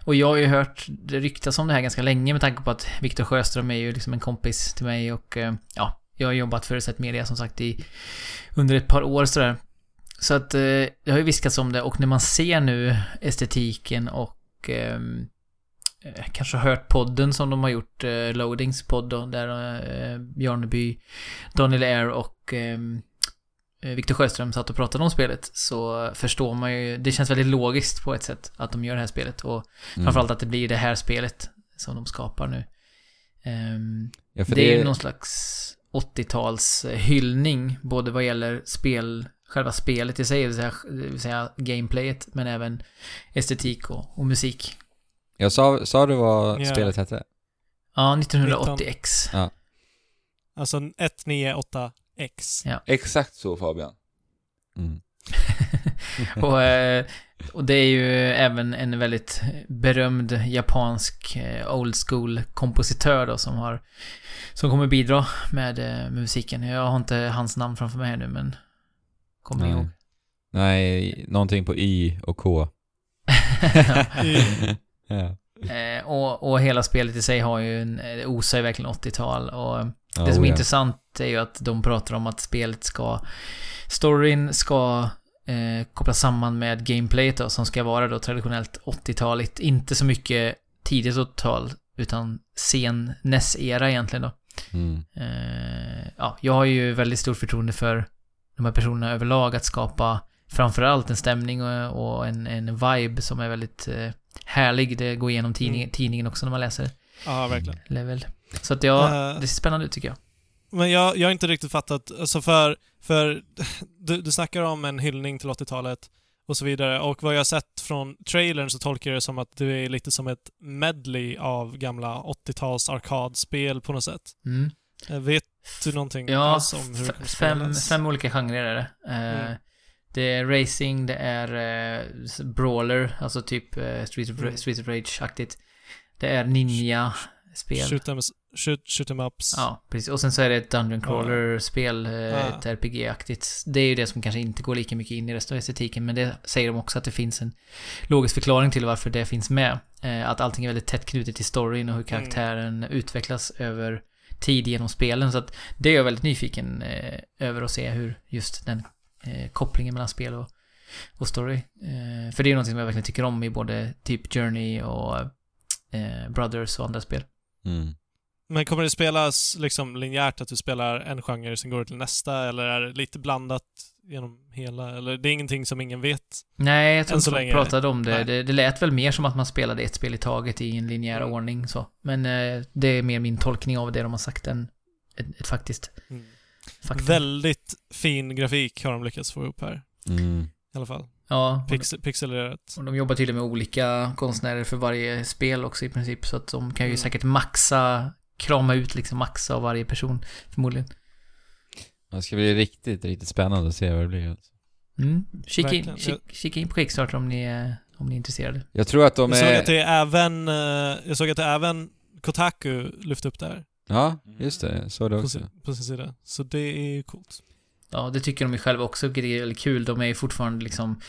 Och jag har ju hört det ryktas om det här ganska länge med tanke på att Viktor Sjöström är ju liksom en kompis till mig och eh, ja, jag har jobbat för Reset Media som sagt i under ett par år sådär. Så att det har ju viskats om det och när man ser nu estetiken och ehm, eh, kanske har hört podden som de har gjort, eh, Loadings podd då, där eh, Bjarneby, Daniel Air och eh, Viktor Sjöström satt och pratade om spelet så förstår man ju, det känns väldigt logiskt på ett sätt att de gör det här spelet och Mm. framförallt att det blir det här spelet som de skapar nu. Ehm, Ja, för det är ju någon slags 80-tals hyllning, både vad gäller spel, själva spelet i sig, det vill säga, det vill säga gameplayet, men även estetik och, och musik. Jag sa, sa du vad Ja. spelet hette? Ja, 1980X. Alltså 198X. Exakt så Fabian. Mm. <laughs> och, eh, och det är ju även en väldigt berömd japansk eh, old school kompositör då som har som kommer bidra med, eh, med musiken. Jag har inte hans namn framför mig här nu men kommer ni Nej. ihåg? Nej, någonting på Y och K. <laughs> Ja. Eh, och, och hela spelet i sig har ju en, osar ju verkligen 80-tal och Ja, det som är oh, ja. intressant är ju att de pratar om att spelet ska... Storyn ska eh, kopplas samman med gameplayet då, som ska vara då traditionellt 80-taligt. Inte så mycket tidigt 80-tal, utan sen NES-era egentligen då. Mm. Eh, ja, jag har ju väldigt stort förtroende för de här personerna överlag att skapa framförallt en stämning och, och en, en vibe som är väldigt eh, härlig. Det går igenom tidning, Mm. tidningen också när man läser Ja, verkligen. level. Så att ja, Eh, det ser spännande ut tycker jag. Men jag, jag har inte riktigt fattat, alltså för, för <laughs> du, du snackar om en hyllning till 80-talet och så vidare och vad jag har sett från trailern så tolkar jag det som att det är lite som ett medley av gamla 80-tals arkadspel på något sätt. Mm. Eh, Vet du någonting Ja, alls om hur det kommer fem, fem olika genrer är det. Eh, Mm. Det är racing, det är s- brawler, alltså typ eh, Street, of, Mm. Street of Rage-aktigt. Det är ninja-spel. Shoot shoot, shoot them ups. Ja, precis. Och sen så är det ett Dungeon Crawler-spel, eh, Ja. ett RPG-aktigt. Det är ju det som kanske inte går lika mycket in i resten av estetiken, men det säger de också att det finns en logisk förklaring till varför det finns med. Eh, Att allting är väldigt tätt knutet till storyn och hur karaktären utvecklas över tid genom spelen. Så att det är jag väldigt nyfiken eh, över att se hur just den kopplingen mellan spel och, och story. Eh, för det är ju någonting som jag verkligen tycker om i både typ Journey och eh, Brothers och andra spel. Mm. Men kommer det spelas liksom linjärt, att du spelar en genre, sen går du till nästa, eller är det lite blandat genom hela? Eller det är ingenting som ingen vet? Nej, jag tror inte folk pratade om det. nej. det. Det lät väl mer som att man spelade ett spel i taget i en linjär Mm. ordning så. Men eh, det är mer min tolkning av det de har sagt än ett, ett faktiskt faktum. Väldigt fin grafik har de lyckats få ihop här. Mm. I alla fall. Ja, Pix, pixelerat. och de jobbar tydligen med olika konstnärer för varje spel också i princip. Så att de kan ju Mm. säkert maxa, krama ut liksom maxa av varje person förmodligen. Det ska bli riktigt, riktigt spännande att se vad det blir. Alltså. Mm. Kika, in, kika, kika in på Kickstarter om ni, är, om ni är intresserade. Jag tror att de Jag såg är... att det är även, eh, jag såg att det även Kotaku lyfte upp där Ja, just det. Så det på också. sin, på sin sida. Så det är ju coolt. Ja, det tycker de ju själva också, vilket är kul. De är ju fortfarande liksom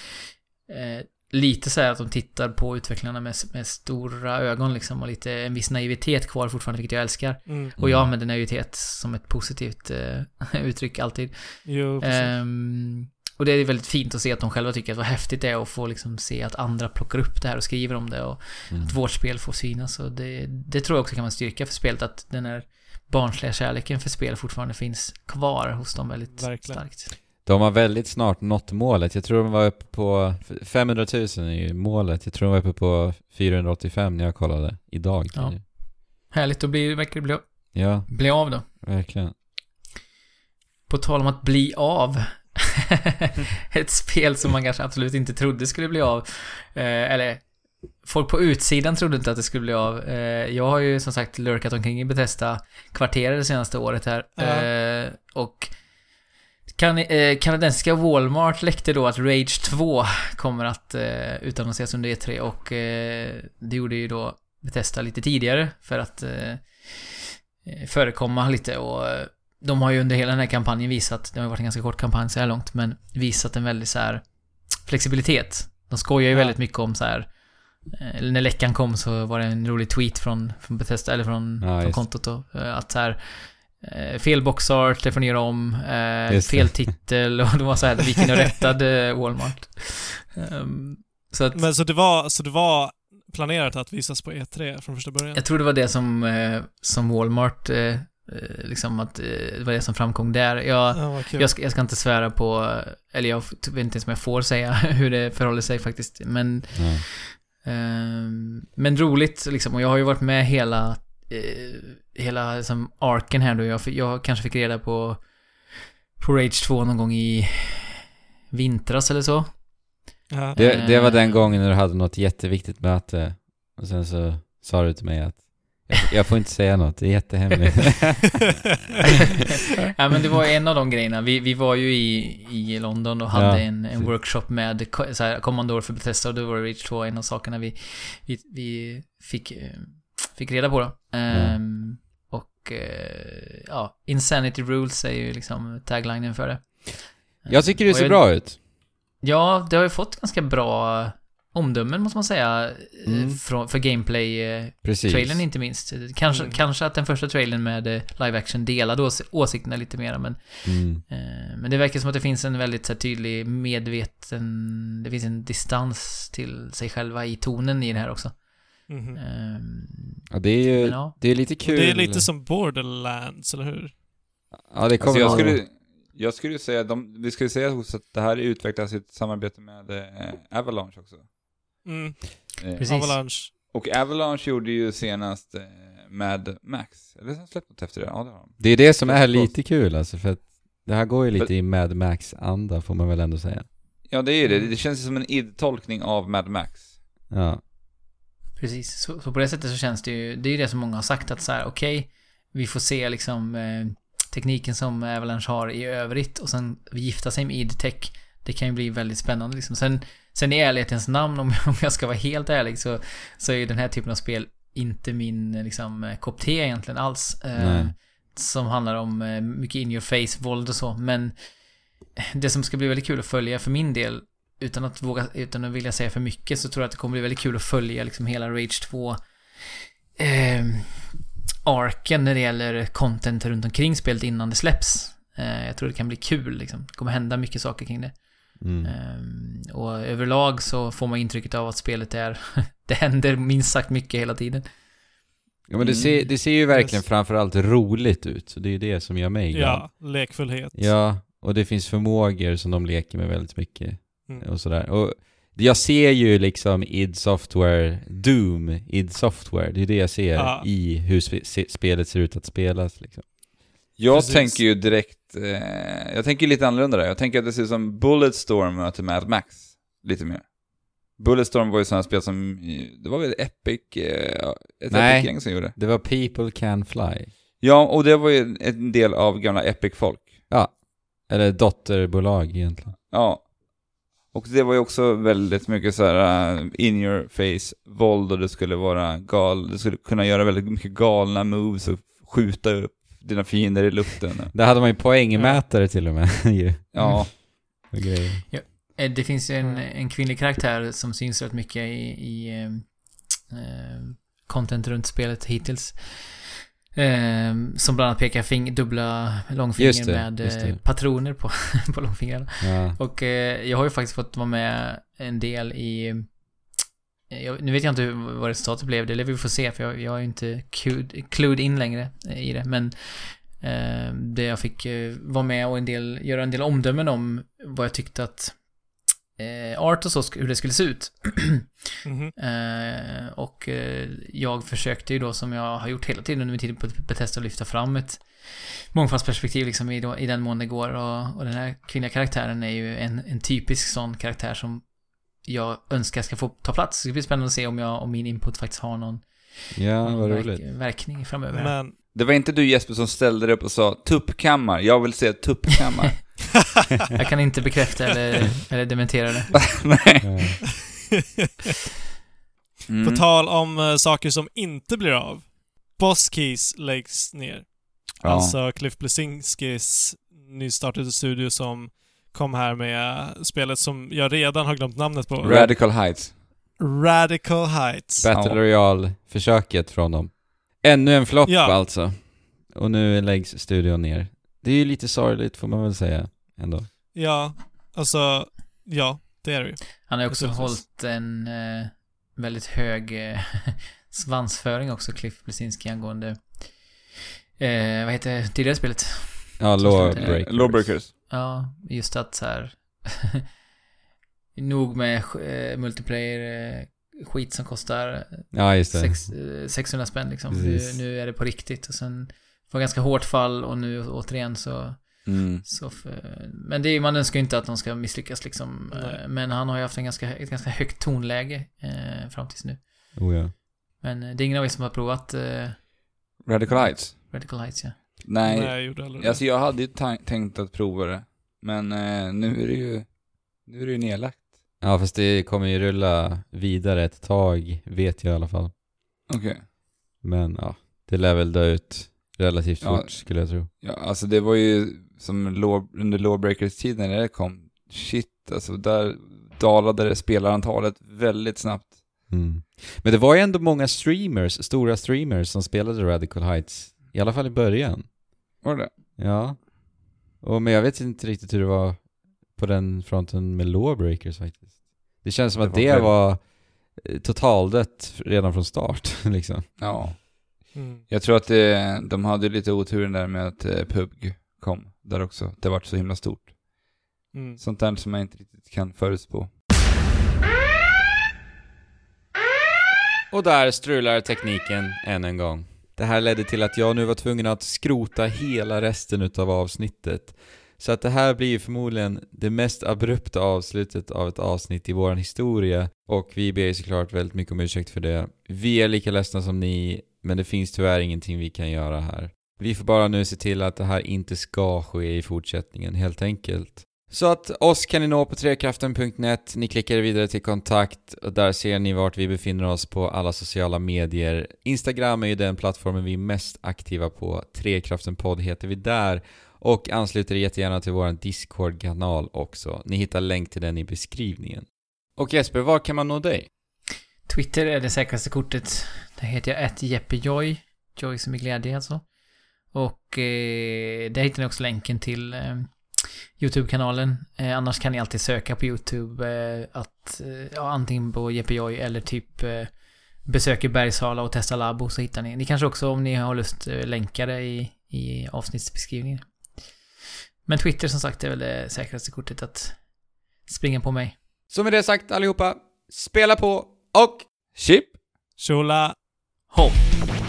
eh, lite så här att de tittar på utvecklarna med, med stora ögon liksom och lite en viss naivitet kvar fortfarande, vilket jag älskar. Mm. Och jag Mm. använder naivitet som ett positivt eh, <laughs> uttryck alltid. Jo. Ehm, och det är väldigt fint att se att de själva tycker att vad häftigt det är att få liksom se att andra plockar upp det här och skriver om det och Mm. att vårt spel får synas. Och det, det tror jag också kan vara en styrka för spelet, att den här barnsliga kärleken för spel fortfarande finns kvar hos dem väldigt Verkligen. starkt. De har väldigt snart nått målet. Jag tror de var uppe på 500 000 i målet. Jag tror de var uppe på 485 när jag kollade idag. Ja. Härligt att bli, verkar det bli, ja bli av då. verkligen. På tal om att bli av. <laughs> Ett spel som man kanske absolut inte trodde skulle bli av. Eh, eller, folk på utsidan trodde inte att det skulle bli av. Eh, jag har ju som sagt lurkat omkring i Bethesda kvarteret det senaste året här. Ja. Eh, och kan, eh, kanadensiska Walmart läckte då att Rage 2 kommer att eh, utannonseras under E3 och eh, det gjorde ju då Bethesda lite tidigare för att eh, eh, förekomma lite och eh, de har ju under hela den här kampanjen visat, det har ju varit en ganska kort kampanj så här långt, men visat en väldigt så här flexibilitet. De skojar ju Ja. väldigt mycket om så här eh, när läckan kom så var det en rolig tweet från, från Bethesda, eller från, Ja, från kontot då, att så här fel boxart, det får ni göra om, eh, fel titel och det var så här, vi gick in och rättade Walmart. Ehm, så att, Men så det var, så det var planerat att visas på E3 från första början? jag tror det var det som, eh, som Walmart, eh, eh, liksom att eh, det var det som framkom där. Jag, kul. jag, ska, jag ska inte svära på, eller jag vet inte ens om jag får säga <laughs> hur det förhåller sig faktiskt, men Ja. Ehm, men roligt liksom, och jag har ju varit med hela, eh, hela liksom, arken här då. Jag, jag kanske fick reda på, på Rage 2 någon gång i vintras eller så. Ja. Det, det var den Eh. gången när du hade något jätteviktigt möte. Och sen så sa du till mig att jag, jag får inte säga något, det är jättehemligt. <laughs> ja men det var en av de grejerna. Vi, vi var ju i, i London och hade Ja, en, en workshop med så här, Commodore för Bethesda och då var Rage 2 en av sakerna vi, vi, vi fick, eh, fick reda på då. Ehm, Och eh, ja, Insanity Rules är ju liksom taglinen för det. jag tycker det Och ser jag- bra ut. Ja, det har ju fått ganska bra omdömen måste man säga. eh, Mm. Från, för gameplay-trailern Precis. inte minst. Kanske, Mm. kanske att den första trailern med eh, live action delade ås- åsikterna lite mera, men, Mm. eh, men det verkar som att det finns en väldigt så här, tydlig medveten, det finns en distans till sig själva i tonen i det här också. Mhm. Ehm, Ja, det är ju men ja. det är lite kul. Det är lite som Borderlands, eller hur? Ja, det kommer Alltså jag, skulle, jag skulle säga, de, vi skulle säga också att det här utvecklas i ett samarbete med eh, Avalanche också. Mm. Eh, Precis. Avalanche. Och Avalanche gjorde ju senast eh, med Max. Eller har släppt något efter det? Ja, det har de. Det är det som är lite kul alltså, för att det här går ju lite För- i Mad Max-anda får man väl ändå säga. Ja, det är det. Det känns ju som en id-tolkning av Mad Max. Ja. Precis, så, så på det sättet så känns det ju, det är ju det som många har sagt att så här, okej, vi får se liksom eh, tekniken som Avalanche har i övrigt och sen gifta sig med id-tech. Det kan ju bli väldigt spännande liksom. Sen, sen i ärlighetens namn, <laughs> om, om jag ska vara helt ärlig, så, så är ju den här typen av spel inte min liksom eh, kopp te egentligen alls. Eh, som handlar om eh, mycket in your face våld och så. Men det som ska bli väldigt kul att följa för min del, utan att våga, utan att vilja säga för mycket, så tror jag att det kommer bli väldigt kul att följa liksom hela Rage 2 eh, arken när det gäller content runt omkring spelet innan det släpps. Eh, jag tror det kan bli kul liksom. Det kommer hända mycket saker kring det. Mm. Ehm, och överlag så får man intrycket av att spelet är... <laughs> det händer minst sagt mycket hela tiden. Ja men det Mm. ser, det ser ju verkligen Yes. framförallt roligt ut, så det är ju det som gör mig glad. Ja, lekfullhet. Ja, och det finns förmågor som de leker med väldigt mycket Mm. och sådär. Och jag ser ju liksom id Software, Doom, id Software, det är det jag ser Ja. i hur se, spelet ser ut att spelas liksom. Jag Precis. tänker ju direkt, eh, jag tänker lite annorlunda där. Jag tänker att det ser ut som Bulletstorm möter Mad Max. Lite mer. Bulletstorm var ju sådana spel som, det var väl Epic, eh, ett Nej. Epic-gäng som gjorde. Det var People Can Fly. Ja, och det var ju en del av gamla Epic-folk. Ja, eller dotterbolag egentligen. Ja. Och det var ju också väldigt mycket så här uh, in your face våld och det skulle vara gal, det skulle kunna göra väldigt mycket galna moves och skjuta upp dina fiender i luften. <laughs> Där hade man ju poängmätare till och med. <laughs> Ja, grejer. Eh, Det finns ju en, en kvinnlig karaktär som syns rätt mycket i, i eh, eh, content runt spelet hittills. Eh, som bland annat pekar fing, dubbla långfinger det, med eh, patroner på, <laughs> på långfingrarna. Ja. Och eh, jag har ju faktiskt fått vara med en del i... eh, Jag, nu vet jag inte hur, vad resultatet blev, det lär vi få se för jag, jag är ju inte clued, clued in längre eh, i det. Men eh, det jag fick vara med och en del, göra en del omdömen om vad jag tyckte att art och så, hur det skulle se ut. <clears throat> Mhm. Eh, och eh, jag försökte ju då, som jag har gjort hela tiden under min tid på Bethesda, att lyfta fram ett mångfaldsperspektiv liksom i, då, i den mån det går. Och, och den här kvinnliga karaktären är ju en, en typisk sån karaktär som jag önskar ska få ta plats. Det ska bli spännande att se om, jag, om min input faktiskt har någon, ja, någon vad verk, roligt. verkning framöver. Men det var inte du Jesper som ställde dig upp och sa tuppkammar, jag vill se tuppkammar. <laughs> Jag kan inte bekräfta eller, eller dementera det. <laughs> Nej. Mm. på tal om eh, saker som inte blir av. Boss Keys läggs ner. Ja. Alltså Cliff Blesinskis nystartade studio som kom här med spelet som jag redan har glömt namnet på. Radical Heights. Radical Heights. Battle Ja. Royale-försöket från dem. Ännu en flopp Ja. alltså. Och nu läggs studion ner. Det är ju lite sorgligt får man väl säga ändå. Ja, alltså, ja, det är det ju. Han har också hållit en eh, väldigt hög eh, <laughs> svansföring också, Cliff Blesinski, angående... Eh, vad heter tidigare spelet? Ja, Lawbreakers. Lawbreakers. Ja, just att så här... <laughs> nog med eh, multiplayer eh, skit som kostar Ja, just det. sex, eh, 600 spänn liksom. Nu, Precis. nu är det på riktigt och sen var ganska hårt fall och nu återigen så... Mm. så för, men det är, man önskar ju inte att de ska misslyckas liksom. Nej. Eh, Men han har ju haft en ganska, ett ganska högt tonläge eh, fram tills nu. Oh, ja. Men eh, det är ingen av er som har provat eh, Radical Heights. Radical Heights ja. Nej, Nej, jag gjorde aldrig det. alltså jag hade ju tänkt att prova det. Men eh, nu är det ju, nu är det ju nedlagt. Ja, fast det kommer ju rulla vidare ett tag, vet jag i alla fall. Okej. Men ja, det lär väl dö ut relativt Ja. fort skulle jag tro. Ja, alltså det var ju som law, under Lawbreakers-tiden när det kom. Shit, alltså där dalade det spelarantalet väldigt snabbt. Mm. Men det var ju ändå många streamers, stora streamers som spelade Radical Heights. I alla fall i början. Var det Ja. Och, men jag vet inte riktigt hur det var på den fronten med Lawbreakers faktiskt. Det känns som Det att var det var eh, totaldött redan från start <laughs> liksom. Ja. Mm. Jag tror att det, de hade lite oturen där med att eh, PUBG kom där också. Det vart så himla stort. Mm. Sånt där som man inte riktigt kan förutspå. Och där strular tekniken än en gång. Det här ledde till att jag nu var tvungen att skrota hela resten utav avsnittet. Så att det här blir ju förmodligen det mest abrupta avslutet av ett avsnitt i vår historia. Och vi ber ju såklart väldigt mycket om ursäkt för det. Vi är lika ledsna som ni, men det finns tyvärr ingenting vi kan göra här. Vi får bara nu se till att det här inte ska ske i fortsättningen, helt enkelt. Så att oss kan ni nå på trekraften.net, ni klickar vidare till kontakt och där ser ni vart vi befinner oss på alla sociala medier. Instagram är ju den plattformen vi är mest aktiva på, Trekraften-podd heter vi där och ansluter er jättegärna till vår Discord-kanal också. Ni hittar länk till den i beskrivningen. Och Jesper, var kan man nå dig? Twitter är det säkraste kortet. Där heter jag attjeppejoy. Joy som är glädje alltså. Och eh, där hittar ni också länken till eh, YouTube-kanalen. Eh, annars kan ni alltid söka på YouTube eh, att, eh, ja, antingen på Jeppejoy eller typ eh, besöker Bergsala och testa Labo så hittar ni. Ni kanske också om ni har lust eh, länkar det i, i avsnittsbeskrivningen. Men Twitter som sagt är väl det säkraste kortet att springa på mig. Så med det sagt allihopa, spela på och Chip! Tjola! Hopp!